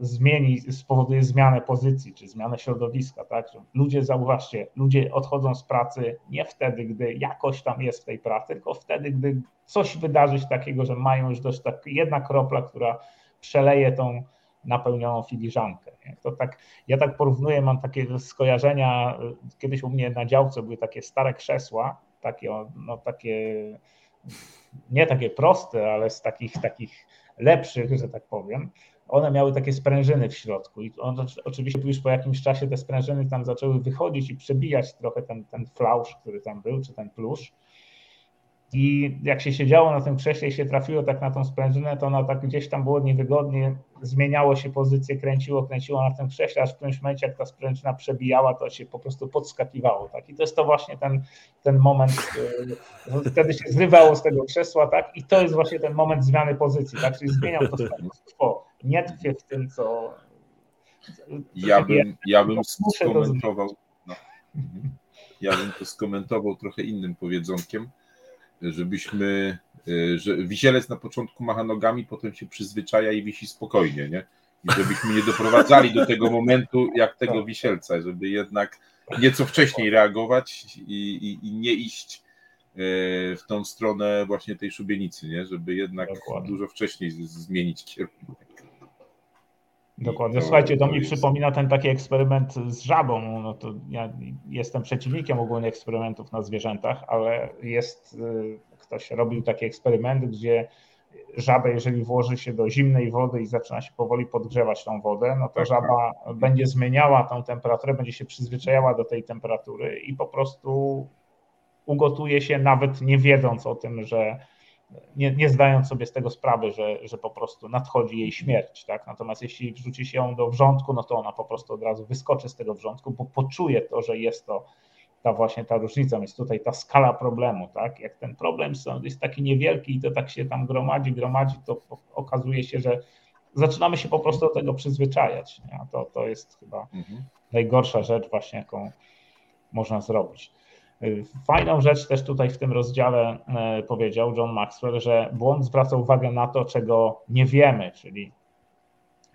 zmieni, spowoduje zmianę pozycji czy zmianę środowiska. Tak? Ludzie, zauważcie, ludzie odchodzą z pracy nie wtedy, gdy jakoś tam jest w tej pracy, tylko wtedy, gdy coś wydarzy się takiego, że mają już dość tak jedna kropla, która przeleje tą napełnioną filiżankę. To tak, ja tak porównuję, mam takie skojarzenia, kiedyś u mnie na działce były takie stare krzesła, takie, no, takie nie takie proste, ale z takich, takich lepszych, że tak powiem, one miały takie sprężyny w środku i on, oczywiście już po jakimś czasie te sprężyny tam zaczęły wychodzić i przebijać trochę ten, ten flausz, który tam był, czy ten plusz I jak się siedziało na tym krześle i się trafiło tak na tą sprężynę, to ona tak gdzieś tam było niewygodnie, zmieniało się pozycję, kręciło, kręciło na tym krześle, aż w którymś momencie, jak ta sprężyna przebijała, to się po prostu podskakiwało. Tak? I to jest to właśnie ten, ten moment, yy, wtedy się zrywało z tego krzesła, tak? I to jest właśnie ten moment zmiany pozycji, tak? Czyli zmieniał to status quo. Nie tkwie w tym, co. Ja bym, ja bym skomentował. No. Ja bym to skomentował trochę innym powiedzonkiem żebyśmy, e, że wisielec na początku macha nogami, potem się przyzwyczaja i wisi spokojnie, nie? I żebyśmy nie doprowadzali do tego momentu jak tego tak. wisielca, żeby jednak nieco wcześniej reagować i, i, i nie iść e, w tą stronę właśnie tej szubienicy, nie? Żeby jednak Dokładnie. dużo wcześniej zmienić kierunek. Dokładnie. Słuchajcie, to, to mi jest... przypomina ten taki eksperyment z żabą. No to ja jestem przeciwnikiem ogólnie eksperymentów na zwierzętach, ale jest, y, ktoś robił taki eksperyment, gdzie żabę, jeżeli włoży się do zimnej wody i zaczyna się powoli podgrzewać tą wodę, no to tak, żaba tak. będzie zmieniała tą temperaturę, będzie się przyzwyczajała do tej temperatury i po prostu ugotuje się nawet nie wiedząc o tym, że nie, nie zdając sobie z tego sprawy, że, że po prostu nadchodzi jej śmierć. Tak? Natomiast jeśli wrzuci się ją do wrzątku, no to ona po prostu od razu wyskoczy z tego wrzątku, bo poczuje to, że jest to ta właśnie ta różnica, jest tutaj ta skala problemu, tak? Jak ten problem jest taki niewielki i to tak się tam gromadzi, gromadzi, to okazuje się, że zaczynamy się po prostu do tego przyzwyczajać. Nie? To, to jest chyba mhm. najgorsza rzecz właśnie, jaką można zrobić. Fajną rzecz też tutaj w tym rozdziale e, powiedział John Maxwell, że błąd zwraca uwagę na to, czego nie wiemy, czyli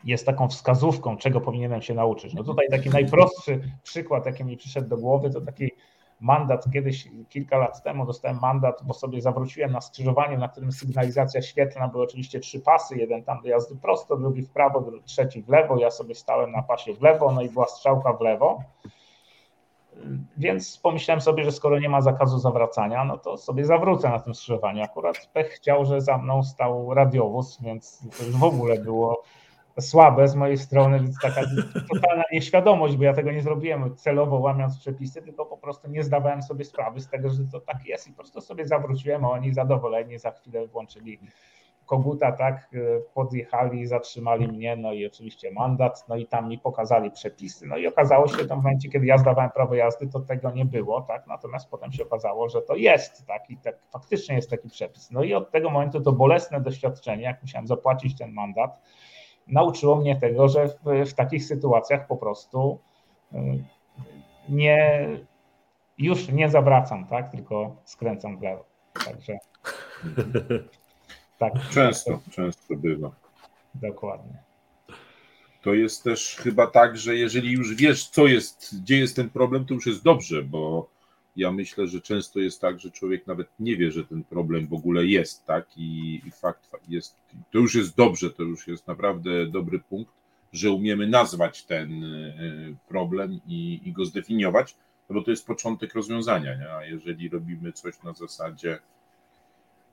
jest taką wskazówką, czego powinienem się nauczyć. No tutaj taki najprostszy przykład, jaki mi przyszedł do głowy, to taki mandat. Kiedyś, kilka lat temu dostałem mandat, bo sobie zawróciłem na skrzyżowaniu, na którym sygnalizacja świetlna, były oczywiście trzy pasy, jeden tam do jazdy prosto, drugi w prawo, trzeci w lewo, ja sobie stałem na pasie w lewo, no i była strzałka w lewo. Więc pomyślałem sobie, że skoro nie ma zakazu zawracania, no to sobie zawrócę na tym skrzyżowaniu. Akurat pech chciał, że za mną stał radiowóz, więc to już w ogóle było słabe z mojej strony, więc taka totalna nieświadomość, bo ja tego nie zrobiłem celowo łamiąc przepisy, tylko po prostu nie zdawałem sobie sprawy z tego, że to tak jest i po prostu sobie zawróciłem, a oni zadowoleni za chwilę włączyli koguta, tak, y, podjechali, zatrzymali mnie, no i oczywiście mandat, no i tam mi pokazali przepisy. No i okazało się, że w momencie, kiedy ja zdawałem prawo jazdy, to tego nie było, tak, natomiast potem się okazało, że to jest, tak, i tak faktycznie jest taki przepis. No i od tego momentu to bolesne doświadczenie, jak musiałem zapłacić ten mandat, nauczyło mnie tego, że w, w takich sytuacjach po prostu y, nie, już nie zawracam, tak, tylko skręcam w lewo. Także *laughs* tak. Często, tak. często bywa. Dokładnie. To jest też chyba tak, że jeżeli już wiesz, co jest, gdzie jest ten problem, to już jest dobrze, bo ja myślę, że często jest tak, że człowiek nawet nie wie, że ten problem w ogóle jest, tak? I, i fakt jest, to już jest dobrze, to już jest naprawdę dobry punkt, że umiemy nazwać ten e, problem i, i go zdefiniować, no bo to jest początek rozwiązania, nie? a jeżeli robimy coś na zasadzie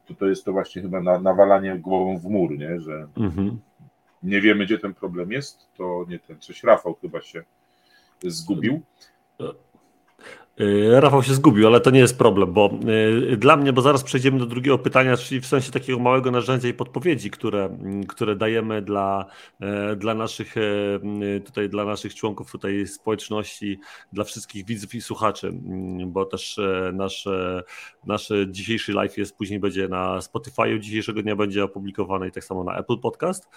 to to jest to właśnie chyba na, nawalanie głową w mur, nie? że mhm. nie wiemy, gdzie ten problem jest, to nie ten, coś Rafał chyba się zgubił. Y, Rafał się zgubił, ale to nie jest problem, bo y, dla mnie, bo zaraz przejdziemy do drugiego pytania, czyli w sensie takiego małego narzędzia i podpowiedzi, które, mm, które dajemy dla, e, dla naszych tutaj dla naszych członków tutaj społeczności, dla wszystkich widzów i słuchaczy, mm, bo też nasz, nasz dzisiejszy live jest później będzie na Spotify, dzisiejszego dnia będzie opublikowany i tak samo na Apple Podcast,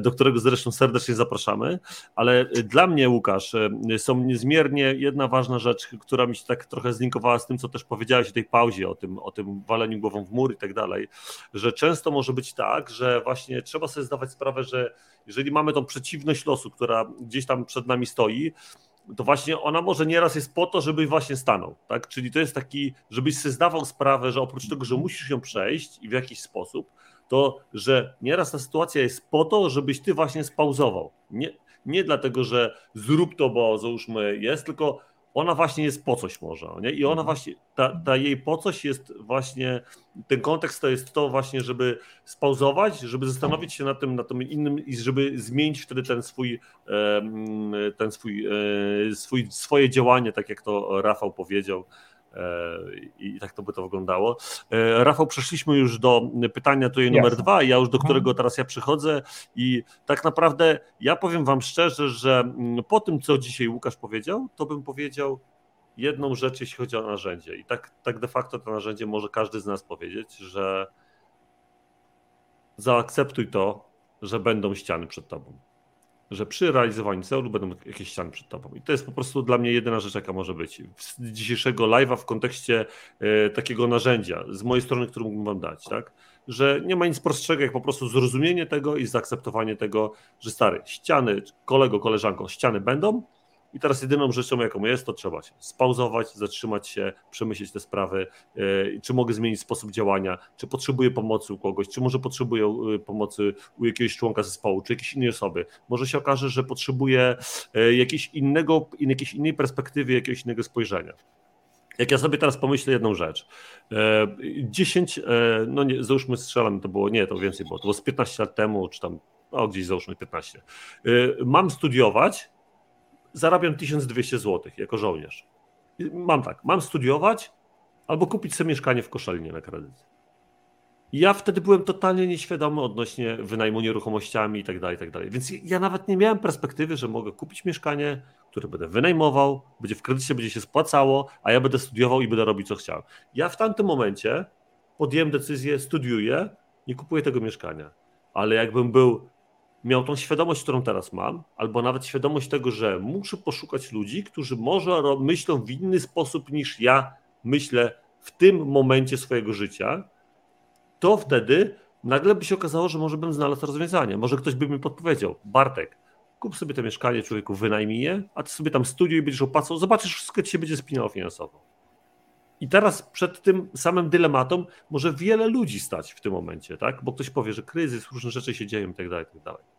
do którego zresztą serdecznie zapraszamy, ale dla mnie Łukasz są niezmiernie jedna ważna rzecz, która mi się tak trochę zlinkowała z tym, co też powiedziałeś o tej pauzie, o tym, o tym waleniu głową w mur i tak dalej, że często może być tak, że właśnie trzeba sobie zdawać sprawę, że jeżeli mamy tą przeciwność losu, która gdzieś tam przed nami stoi, to właśnie ona może nieraz jest po to, żeby właśnie stanął, tak? Czyli to jest taki, żebyś sobie zdawał sprawę, że oprócz tego, że musisz ją przejść i w jakiś sposób, to że nieraz ta sytuacja jest po to, żebyś ty właśnie spauzował. Nie, nie dlatego, że zrób to, bo załóżmy jest, tylko ona właśnie jest po coś może, nie? I ona mhm. właśnie, ta, ta, jej po coś jest właśnie, ten kontekst to jest to właśnie, żeby spauzować, żeby zastanowić się na tym, na tym innym i żeby zmienić wtedy ten swój, ten swój, e, swój swoje działanie, tak jak to Rafał powiedział, i tak to by to wyglądało. Rafał, przeszliśmy już do pytania tutaj numer Jasne. dwa, ja już do mhm. którego teraz ja przychodzę i tak naprawdę ja powiem wam szczerze, że mm, po tym, co dzisiaj Łukasz powiedział, to bym powiedział jedną rzecz, jeśli chodzi o narzędzie i tak, tak de facto to narzędzie może każdy z nas powiedzieć, że zaakceptuj to, że będą ściany przed tobą że przy realizowaniu celu będą jakieś ściany przed tobą. I to jest po prostu dla mnie jedyna rzecz, jaka może być. Z dzisiejszego live'a w kontekście e, takiego narzędzia z mojej strony, który mógłbym wam dać, tak? Że nie ma nic prostszego, jak po prostu zrozumienie tego i zaakceptowanie tego, że stary, ściany, kolego, koleżanko, ściany będą, i teraz jedyną rzeczą, jaką jest, to trzeba się spauzować, zatrzymać się, przemyśleć te sprawy, e, czy mogę zmienić sposób działania, czy potrzebuję pomocy u kogoś, czy może potrzebuję e, pomocy u jakiegoś członka zespołu, czy jakiejś innej osoby. Może się okaże, że potrzebuję e, jakiejś, innego, jakiejś innej perspektywy, jakiegoś innego spojrzenia. Jak ja sobie teraz pomyślę jedną rzecz. 10, no nie, załóżmy strzelam, to było, nie, to więcej było, to było z 15 lat temu, czy tam, o gdzieś załóżmy 15. Mam studiować, zarabiam 1200 zł jako żołnierz. Mam tak, mam studiować albo kupić sobie mieszkanie w Koszalinie na kredyt. ja wtedy byłem totalnie nieświadomy odnośnie wynajmu nieruchomościami i tak dalej, tak dalej. Więc ja nawet nie miałem perspektywy, że mogę kupić mieszkanie, które będę wynajmował, będzie w kredycie, będzie się spłacało, a ja będę studiował i będę robić co chciałem. Ja w tamtym momencie podjąłem decyzję, studiuję, nie kupuję tego mieszkania. Ale jakbym był miał tą świadomość, którą teraz mam, albo nawet świadomość tego, że muszę poszukać ludzi, którzy może myślą w inny sposób niż ja myślę w tym momencie swojego życia, to wtedy nagle by się okazało, że może bym znalazł rozwiązanie. Może ktoś by mi podpowiedział, Bartek, kup sobie to mieszkanie, człowieku, wynajmij je, a ty sobie tam studiuj, będziesz opłacał, zobaczysz, wszystko ci się będzie spinało finansowo. I teraz przed tym samym dylematem może wiele ludzi stać w tym momencie, tak? Bo ktoś powie, że kryzys, różne rzeczy się dzieją i tak dalej, tak dalej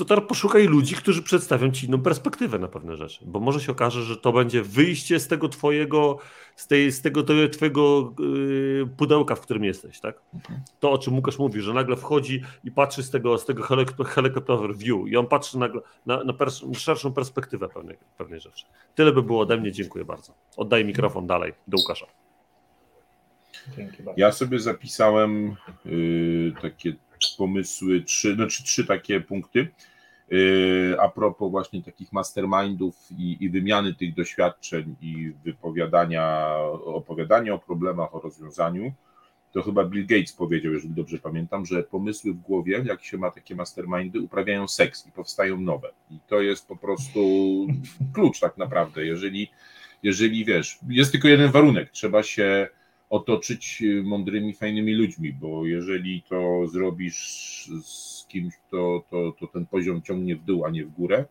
to teraz poszukaj ludzi, którzy przedstawią ci inną perspektywę na pewne rzeczy, bo może się okaże, że to będzie wyjście z tego twojego, z, tej, z tego twojego yy, pudełka, w którym jesteś, tak? To, o czym Łukasz mówi, że nagle wchodzi i patrzy z tego, z tego helicopter view i on patrzy nagle na, na pers szerszą perspektywę pewnej, pewnej rzeczy. Tyle by było ode mnie, dziękuję bardzo. Oddaję mikrofon dalej do Łukasza. Ja sobie zapisałem yy, takie pomysły, trzy, znaczy trzy takie punkty. Yy, a propos właśnie takich mastermindów i, i wymiany tych doświadczeń i wypowiadania, opowiadania o problemach, o rozwiązaniu, to chyba Bill Gates powiedział, jeżeli dobrze pamiętam, że pomysły w głowie, jak się ma takie mastermindy, uprawiają seks i powstają nowe. I to jest po prostu klucz tak naprawdę. Jeżeli, jeżeli wiesz, jest tylko jeden warunek, trzeba się otoczyć y, mądrymi, fajnymi ludźmi, bo jeżeli to zrobisz z kimś, to, to, ten poziom ciągnie w dół, a nie w górę,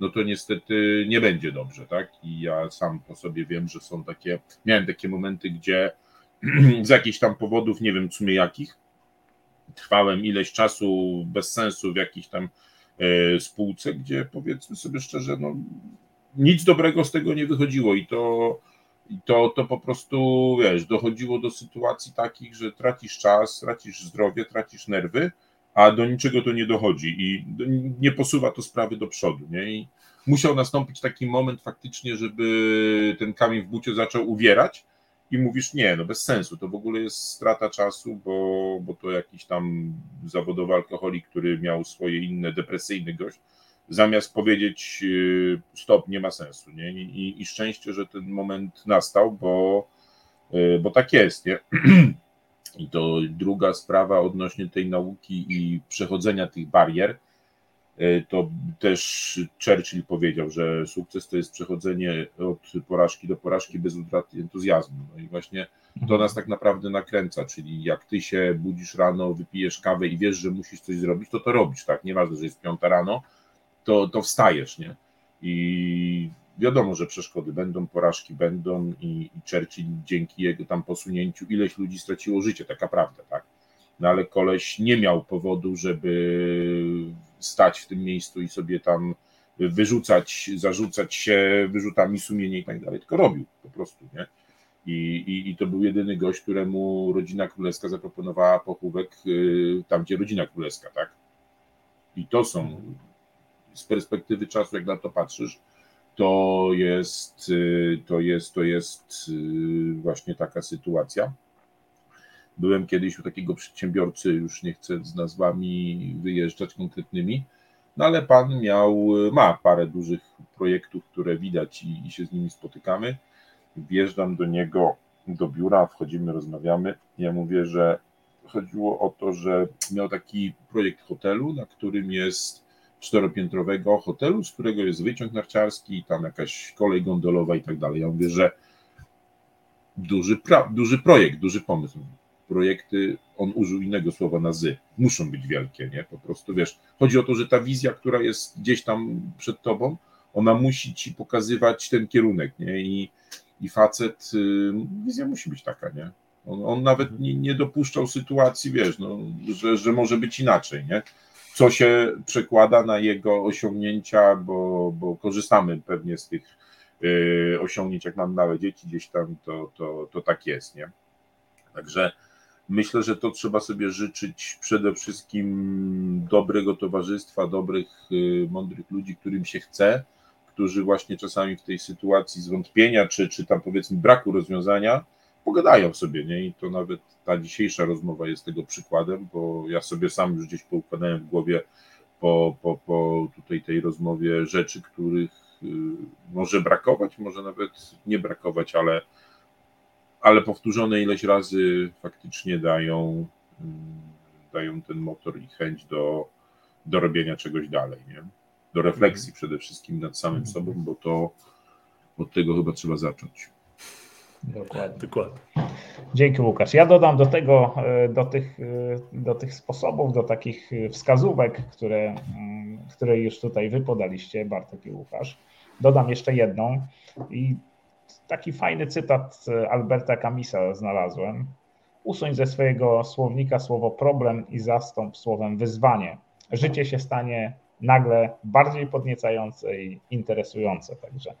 no to niestety nie będzie dobrze, tak? I ja sam po sobie wiem, że są takie, miałem takie momenty, gdzie *clears throat* z jakichś tam powodów, nie wiem w sumie jakich, trwałem ileś czasu bez sensu w jakiejś tam e, spółce, gdzie powiedzmy sobie szczerze, no nic dobrego z tego nie wychodziło i to to, to po prostu, wiesz, dochodziło do sytuacji takich, że tracisz czas, tracisz zdrowie, tracisz nerwy, a do niczego to nie dochodzi i nie posuwa to sprawy do przodu, nie? I musiał nastąpić taki moment faktycznie, żeby ten kamień w bucie zaczął uwierać i mówisz, nie, no bez sensu, to w ogóle jest strata czasu, bo, bo to jakiś tam zawodowy alkoholik, który miał swoje inne depresyjne gość, zamiast powiedzieć y, stop, nie ma sensu. Nie? I, i szczęście, że ten moment nastał, bo, y, bo tak jest. Nie? *clears throat* I to druga sprawa odnośnie tej nauki i przechodzenia tych barier, y, to też Churchill powiedział, że sukces to jest przechodzenie od porażki do porażki bez utraty entuzjazmu. No i właśnie to nas tak naprawdę nakręca, czyli jak ty się budzisz rano, wypijesz kawę i wiesz, że musisz coś zrobić, to to robisz, tak? Nieważne, że jest piąta rano, to, to wstajesz, nie? I wiadomo, że przeszkody będą, porażki będą i, i Churchill dzięki jego tam posunięciu ileś ludzi straciło życie, taka prawda, tak? No ale koleś nie miał powodu, żeby stać w tym miejscu i sobie tam wyrzucać, zarzucać się wyrzutami sumienia i tak dalej, tylko robił po prostu, nie? I, i, I to był jedyny gość, któremu rodzina królewska zaproponowała pochówek y, tam, gdzie rodzina królewska, tak? I to są z perspektywy czasu, jak na to patrzysz, to jest, y, to jest, to jest y, właśnie taka sytuacja. Byłem kiedyś u takiego przedsiębiorcy, już nie chcę z nazwami wyjeżdżać konkretnymi, no ale pan miał, ma parę dużych projektów, które widać i, i się z nimi spotykamy. Wjeżdżam do niego do biura, wchodzimy, rozmawiamy. Ja mówię, że chodziło o to, że miał taki projekt hotelu, na którym jest czteropiętrowego hotelu, z którego jest wyciąg narciarski, tam jakaś kolej gondolowa i tak dalej. Ja mówię, że duży, pra, duży projekt, duży pomysł. Projekty, on użył innego słowa na zy, muszą być wielkie, nie? Po prostu wiesz, chodzi o to, że ta wizja, która jest gdzieś tam przed tobą, ona musi ci pokazywać ten kierunek, nie? I, i facet, y, wizja musi być taka, nie? On, on nawet nie, nie dopuszczał sytuacji, wiesz, no, że, że może być inaczej, nie? Co się przekłada na jego osiągnięcia, bo, bo korzystamy pewnie z tych y, osiągnięć, jak mam małe dzieci gdzieś tam, to, to, to tak jest, nie? Także myślę, że to trzeba sobie życzyć przede wszystkim dobrego towarzystwa, dobrych, y, mądrych ludzi, którym się chce, którzy właśnie czasami w tej sytuacji zwątpienia, czy, czy tam powiedzmy braku rozwiązania, pogadają sobie, nie? I to nawet ta dzisiejsza rozmowa jest tego przykładem, bo ja sobie sam już gdzieś poukładałem w głowie po, po, po tutaj tej rozmowie rzeczy, których y, może brakować, może nawet nie brakować, ale, ale powtórzone ileś razy faktycznie dają, y, dają ten motor i chęć do, do robienia czegoś dalej, nie? Do refleksji mhm. przede wszystkim nad samym mhm. sobą, bo to od tego chyba trzeba zacząć. Dokładnie. Dokładnie. Dzięki Łukasz. Ja dodam do tego, e, do tych, e, do tych sposobów, do takich wskazówek, które, mm, które już tutaj wy podaliście, Bartek i Łukasz. Dodam jeszcze jedną i taki fajny cytat Alberta Camisa znalazłem. Usuń ze swojego słownika słowo problem i zastąp słowem wyzwanie. Życie się stanie nagle bardziej podniecające i interesujące. Także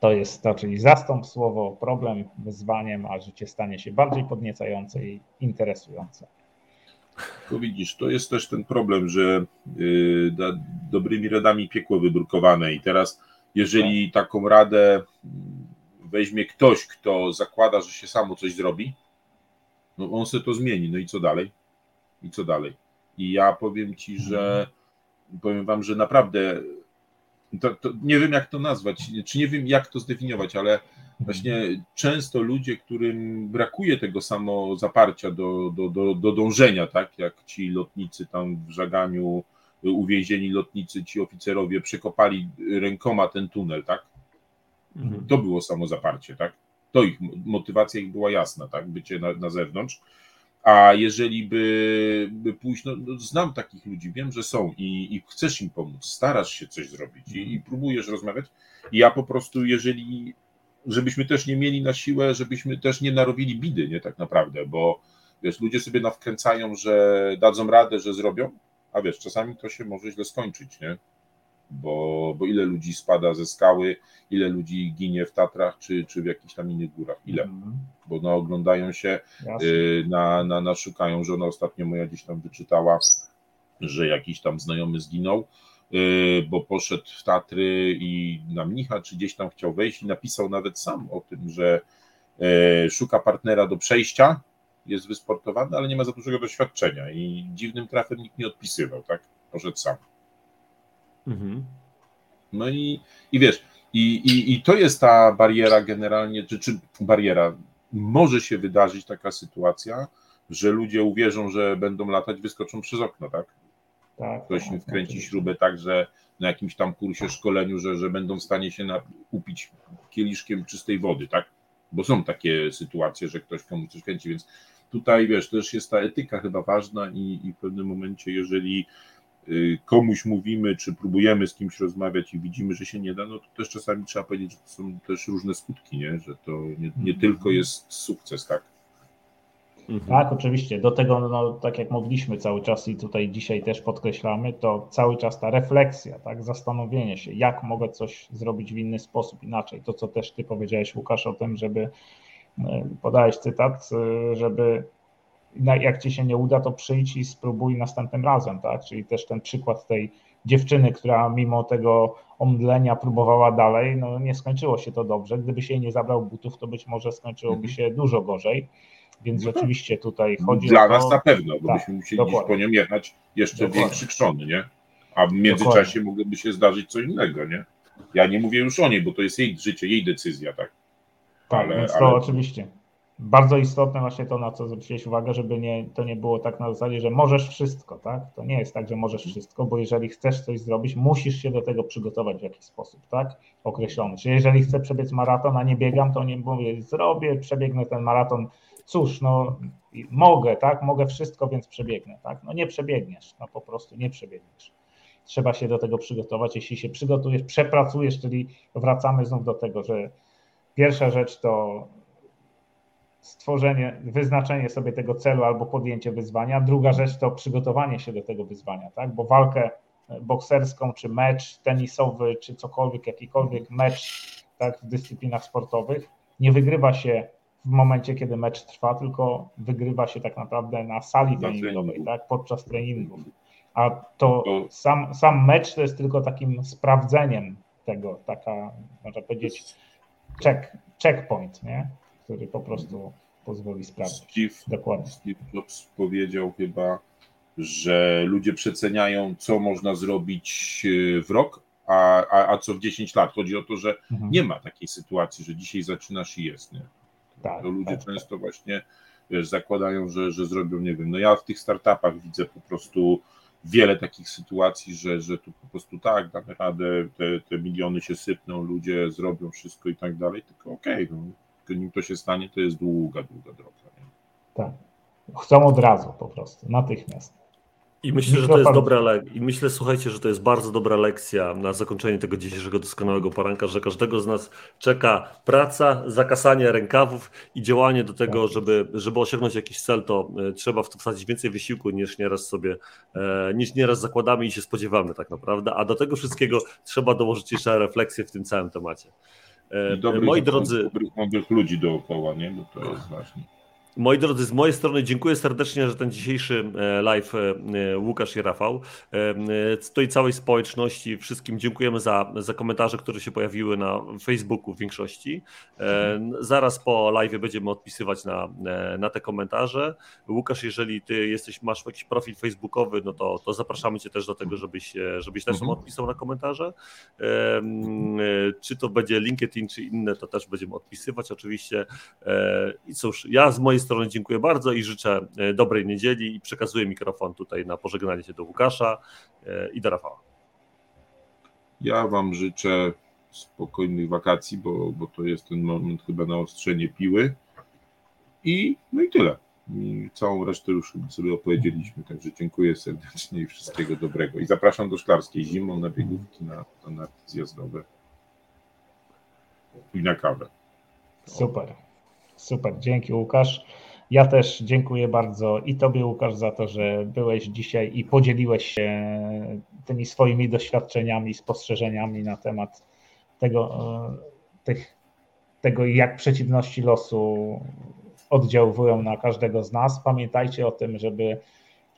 to jest to, czyli zastąp słowo problem wyzwaniem, a życie stanie się bardziej podniecające i interesujące. To widzisz, to jest też ten problem, że yy, da, dobrymi radami piekło wybrukowane i teraz jeżeli tak. taką radę weźmie ktoś, kto zakłada, że się samo coś zrobi, no on sobie to zmieni, no i co dalej? I co dalej? I ja powiem ci, że mhm. powiem wam, że naprawdę to, to, nie wiem jak to nazwać, czy nie wiem jak to zdefiniować, ale właśnie często ludzie, którym brakuje tego samo zaparcia do, do, do, do dążenia, tak jak ci lotnicy tam w żaganiu, uwięzieni lotnicy, ci oficerowie przekopali rękoma ten tunel, tak? Mhm. To było samo zaparcie, tak? To ich motywacja ich była jasna, tak? Bycie na, na zewnątrz. A jeżeli by, by pójść, no, no, znam takich ludzi, wiem, że są i, i chcesz im pomóc, starasz się coś zrobić i, i próbujesz rozmawiać. I ja po prostu, jeżeli, żebyśmy też nie mieli na siłę, żebyśmy też nie narobili bidy, nie tak naprawdę, bo wiesz, ludzie sobie nawkręcają, że dadzą radę, że zrobią, a wiesz, czasami to się może źle skończyć, nie? Bo, bo ile ludzi spada ze skały, ile ludzi ginie w Tatrach czy, czy w jakichś tam innych górach, ile? Mm. Bo no, oglądają się, y, na, na, na szukają, żona ostatnio moja gdzieś tam wyczytała, że jakiś tam znajomy zginął, y, bo poszedł w Tatry i na mnicha, czy gdzieś tam chciał wejść i napisał nawet sam o tym, że y, szuka partnera do przejścia, jest wysportowany, ale nie ma za dużego doświadczenia i dziwnym trafem nikt nie odpisywał, tak? Poszedł sam. Mhm. No i, i wiesz, i, i, i to jest ta bariera generalnie, czy, czy bariera, może się wydarzyć taka sytuacja, że ludzie uwierzą, że będą latać, wyskoczą przez okno, tak? tak Ktoś tak, wkręci tak, śrubę tak, że na jakimś tam kursie, szkoleniu, że, że będą w stanie się na, upić kieliszkiem czystej wody, tak? Bo są takie sytuacje, że ktoś komuś coś kręci, więc tutaj, wiesz, też jest ta etyka chyba ważna i, i w pewnym momencie, jeżeli komuś mówimy, czy próbujemy z kimś rozmawiać i widzimy, że się nie da, no to też czasami trzeba powiedzieć, że to są też różne skutki, nie? że to nie, nie mhm. tylko jest sukces, tak? Mhm. Tak, oczywiście. Do tego, no, tak jak mówiliśmy cały czas i tutaj dzisiaj też podkreślamy, to cały czas ta refleksja, tak, zastanowienie się, jak mogę coś zrobić w inny sposób, inaczej. To, co też ty powiedziałeś, Łukasz, o tym, żeby e, podałeś cytat, e, żeby jak ci się nie uda, to przyjdź i spróbuj następnym razem, tak? Czyli też ten przykład tej dziewczyny, która mimo tego omdlenia próbowała dalej, no nie skończyło się to dobrze. Gdyby się jej nie zabrał butów, to być może skończyłoby mhm. się dużo gorzej. Więc no tak. rzeczywiście tutaj chodzi Dla o. Dla nas na pewno, bo tak, byśmy musieli dokładnie. po nią jechać jeszcze dokładnie. większy krzony, nie? A w międzyczasie dokładnie. mogłoby się zdarzyć co innego, nie? Ja nie mówię już o niej, bo to jest jej życie, jej decyzja, tak? Tak, ale, więc to ale... oczywiście bardzo istotne właśnie to, na co zwróciłeś uwagę, żeby nie, to nie było tak na zasadzie, że możesz wszystko, tak? To nie jest tak, że możesz wszystko, bo jeżeli chcesz coś zrobić, musisz się do tego przygotować w jakiś sposób, tak? Określony. Czyli jeżeli chcę przebiec maraton, a nie biegam, to nie mówię, zrobię, przebiegnę ten maraton. Cóż, no mogę, tak? Mogę wszystko, więc przebiegnę, tak? No nie przebiegniesz, no po prostu nie przebiegniesz. Trzeba się do tego przygotować. Jeśli się przygotujesz, przepracujesz, czyli wracamy znów do tego, że pierwsza rzecz to stworzenie, wyznaczenie sobie tego celu albo podjęcie wyzwania. Druga rzecz to przygotowanie się do tego wyzwania, tak? Bo walkę bokserską, czy mecz tenisowy, czy cokolwiek, jakikolwiek mecz tak, w dyscyplinach sportowych nie wygrywa się w momencie, kiedy mecz trwa, tylko wygrywa się tak naprawdę na sali treningowej, tak, podczas treningów. A to sam, sam mecz to jest tylko takim sprawdzeniem tego, taka, można powiedzieć, check, checkpoint, nie? Który po prostu pozwoli sprawdzić. Steve, Dokładnie. Steve Jobs powiedział chyba, że ludzie przeceniają, co można zrobić e, w rok, a, a, a co w 10 lat. Chodzi o to, że mhm. nie ma takiej sytuacji, że dzisiaj zaczynasz i jest. Nie? Tak, to ludzie tak, często tak. właśnie wiesz, zakładają, że, że zrobią, nie wiem, no ja w tych startupach widzę po prostu wiele takich sytuacji, że, że tu po prostu tak, damy radę, te, te miliony się sypną, ludzie zrobią wszystko i tak dalej, tylko okej, okay, no, nim to się stanie, to jest długa, długa droga. Nie? Tak. Chcą od razu po prostu, natychmiast. I myślę, że to jest dobra le- i myślę, słuchajcie, że to jest bardzo dobra lekcja na zakończenie tego dzisiejszego doskonałego poranka, że każdego z nas czeka praca, zakasanie rękawów i działanie do tego, tak. żeby, żeby osiągnąć jakiś cel, to e, trzeba w to wsadzić więcej wysiłku niż nieraz sobie, e, niż nieraz zakładamy i się spodziewamy tak naprawdę, a do tego wszystkiego trzeba dołożyć jeszcze refleksję w tym całym temacie. E, dobrych, Moi drodzy. Dobrych, mądrych ludzi dookoła, nie? Bo to jest ważne. Moi drodzy, z mojej strony dziękuję serdecznie, że ten dzisiejszy e, live e, Łukasz i Rafał, tej całej społeczności, wszystkim dziękujemy za, za komentarze, które się pojawiły na Facebooku w większości. Zaraz po live będziemy odpisywać na, na te komentarze. Łukasz, jeżeli ty jesteś, masz jakiś profil facebookowy, no to, to zapraszamy cię też do tego, żebyś, żebyś też mhm. odpisał na komentarze. Czy to będzie LinkedIn, czy inne, to też będziemy odpisywać oczywiście. I cóż, ja z mojej strony dziękuję bardzo i życzę e, dobrej niedzieli i przekazuję mikrofon tutaj na pożegnanie się do Łukasza e, i do Rafała. Ja Wam życzę spokojnych wakacji, bo, bo to jest ten moment chyba na ostrzenie piły. I no i tyle. I całą resztę już chyba sobie opowiedzieliśmy, także dziękuję serdecznie i wszystkiego dobrego. I zapraszam do Szklarskiej zimą na biegówki, na, na zjazdowe i na kawę. Super. Super, dzięki Łukasz. Ja też dziękuję bardzo i Tobie, Łukasz, za to, że byłeś dzisiaj i podzieliłeś się tymi swoimi doświadczeniami, spostrzeżeniami na temat tego, e, tych, tego jak przeciwności losu oddziałują na każdego z nas. Pamiętajcie o tym, żeby,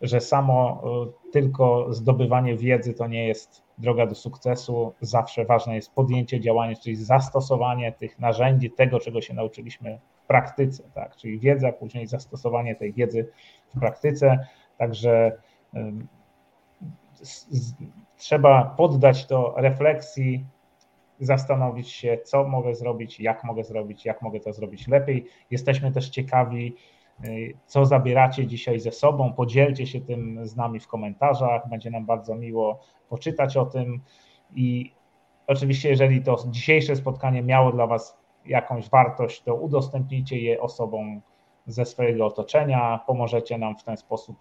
że samo e, tylko zdobywanie wiedzy to nie jest droga do sukcesu. Zawsze ważne jest podjęcie działania, czyli zastosowanie tych narzędzi, tego, czego się nauczyliśmy praktyce, tak? czyli wiedza, później zastosowanie tej wiedzy w praktyce. Także trzeba poddać to refleksji, zastanowić się, co mogę zrobić, jak mogę zrobić, jak mogę to zrobić lepiej. Jesteśmy też ciekawi, y, co zabieracie dzisiaj ze sobą. Podzielcie się tym z nami w komentarzach. Będzie nam bardzo miło poczytać o tym. I oczywiście, jeżeli to dzisiejsze spotkanie miało dla Was jakąś wartość, to udostępnijcie je osobom ze swojego otoczenia. Pomożecie nam w ten sposób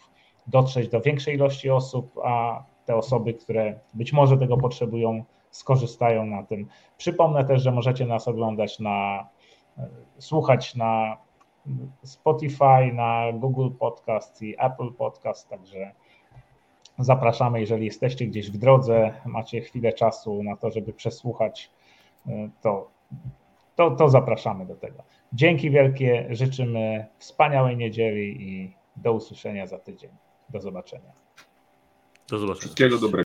dotrzeć do większej ilości osób, a te osoby, które być może tego potrzebują, skorzystają na tym. Przypomnę też, że możecie nas oglądać na, słuchać na Spotify, na Google Podcast i Apple Podcast, także zapraszamy, jeżeli jesteście gdzieś w drodze, macie chwilę czasu na to, żeby przesłuchać, to to, to zapraszamy do tego. Dzięki wielkie, życzymy wspaniałej niedzieli i Do usłyszenia za tydzień. Do zobaczenia. Do zobaczenia. Wszystkiego dobrego.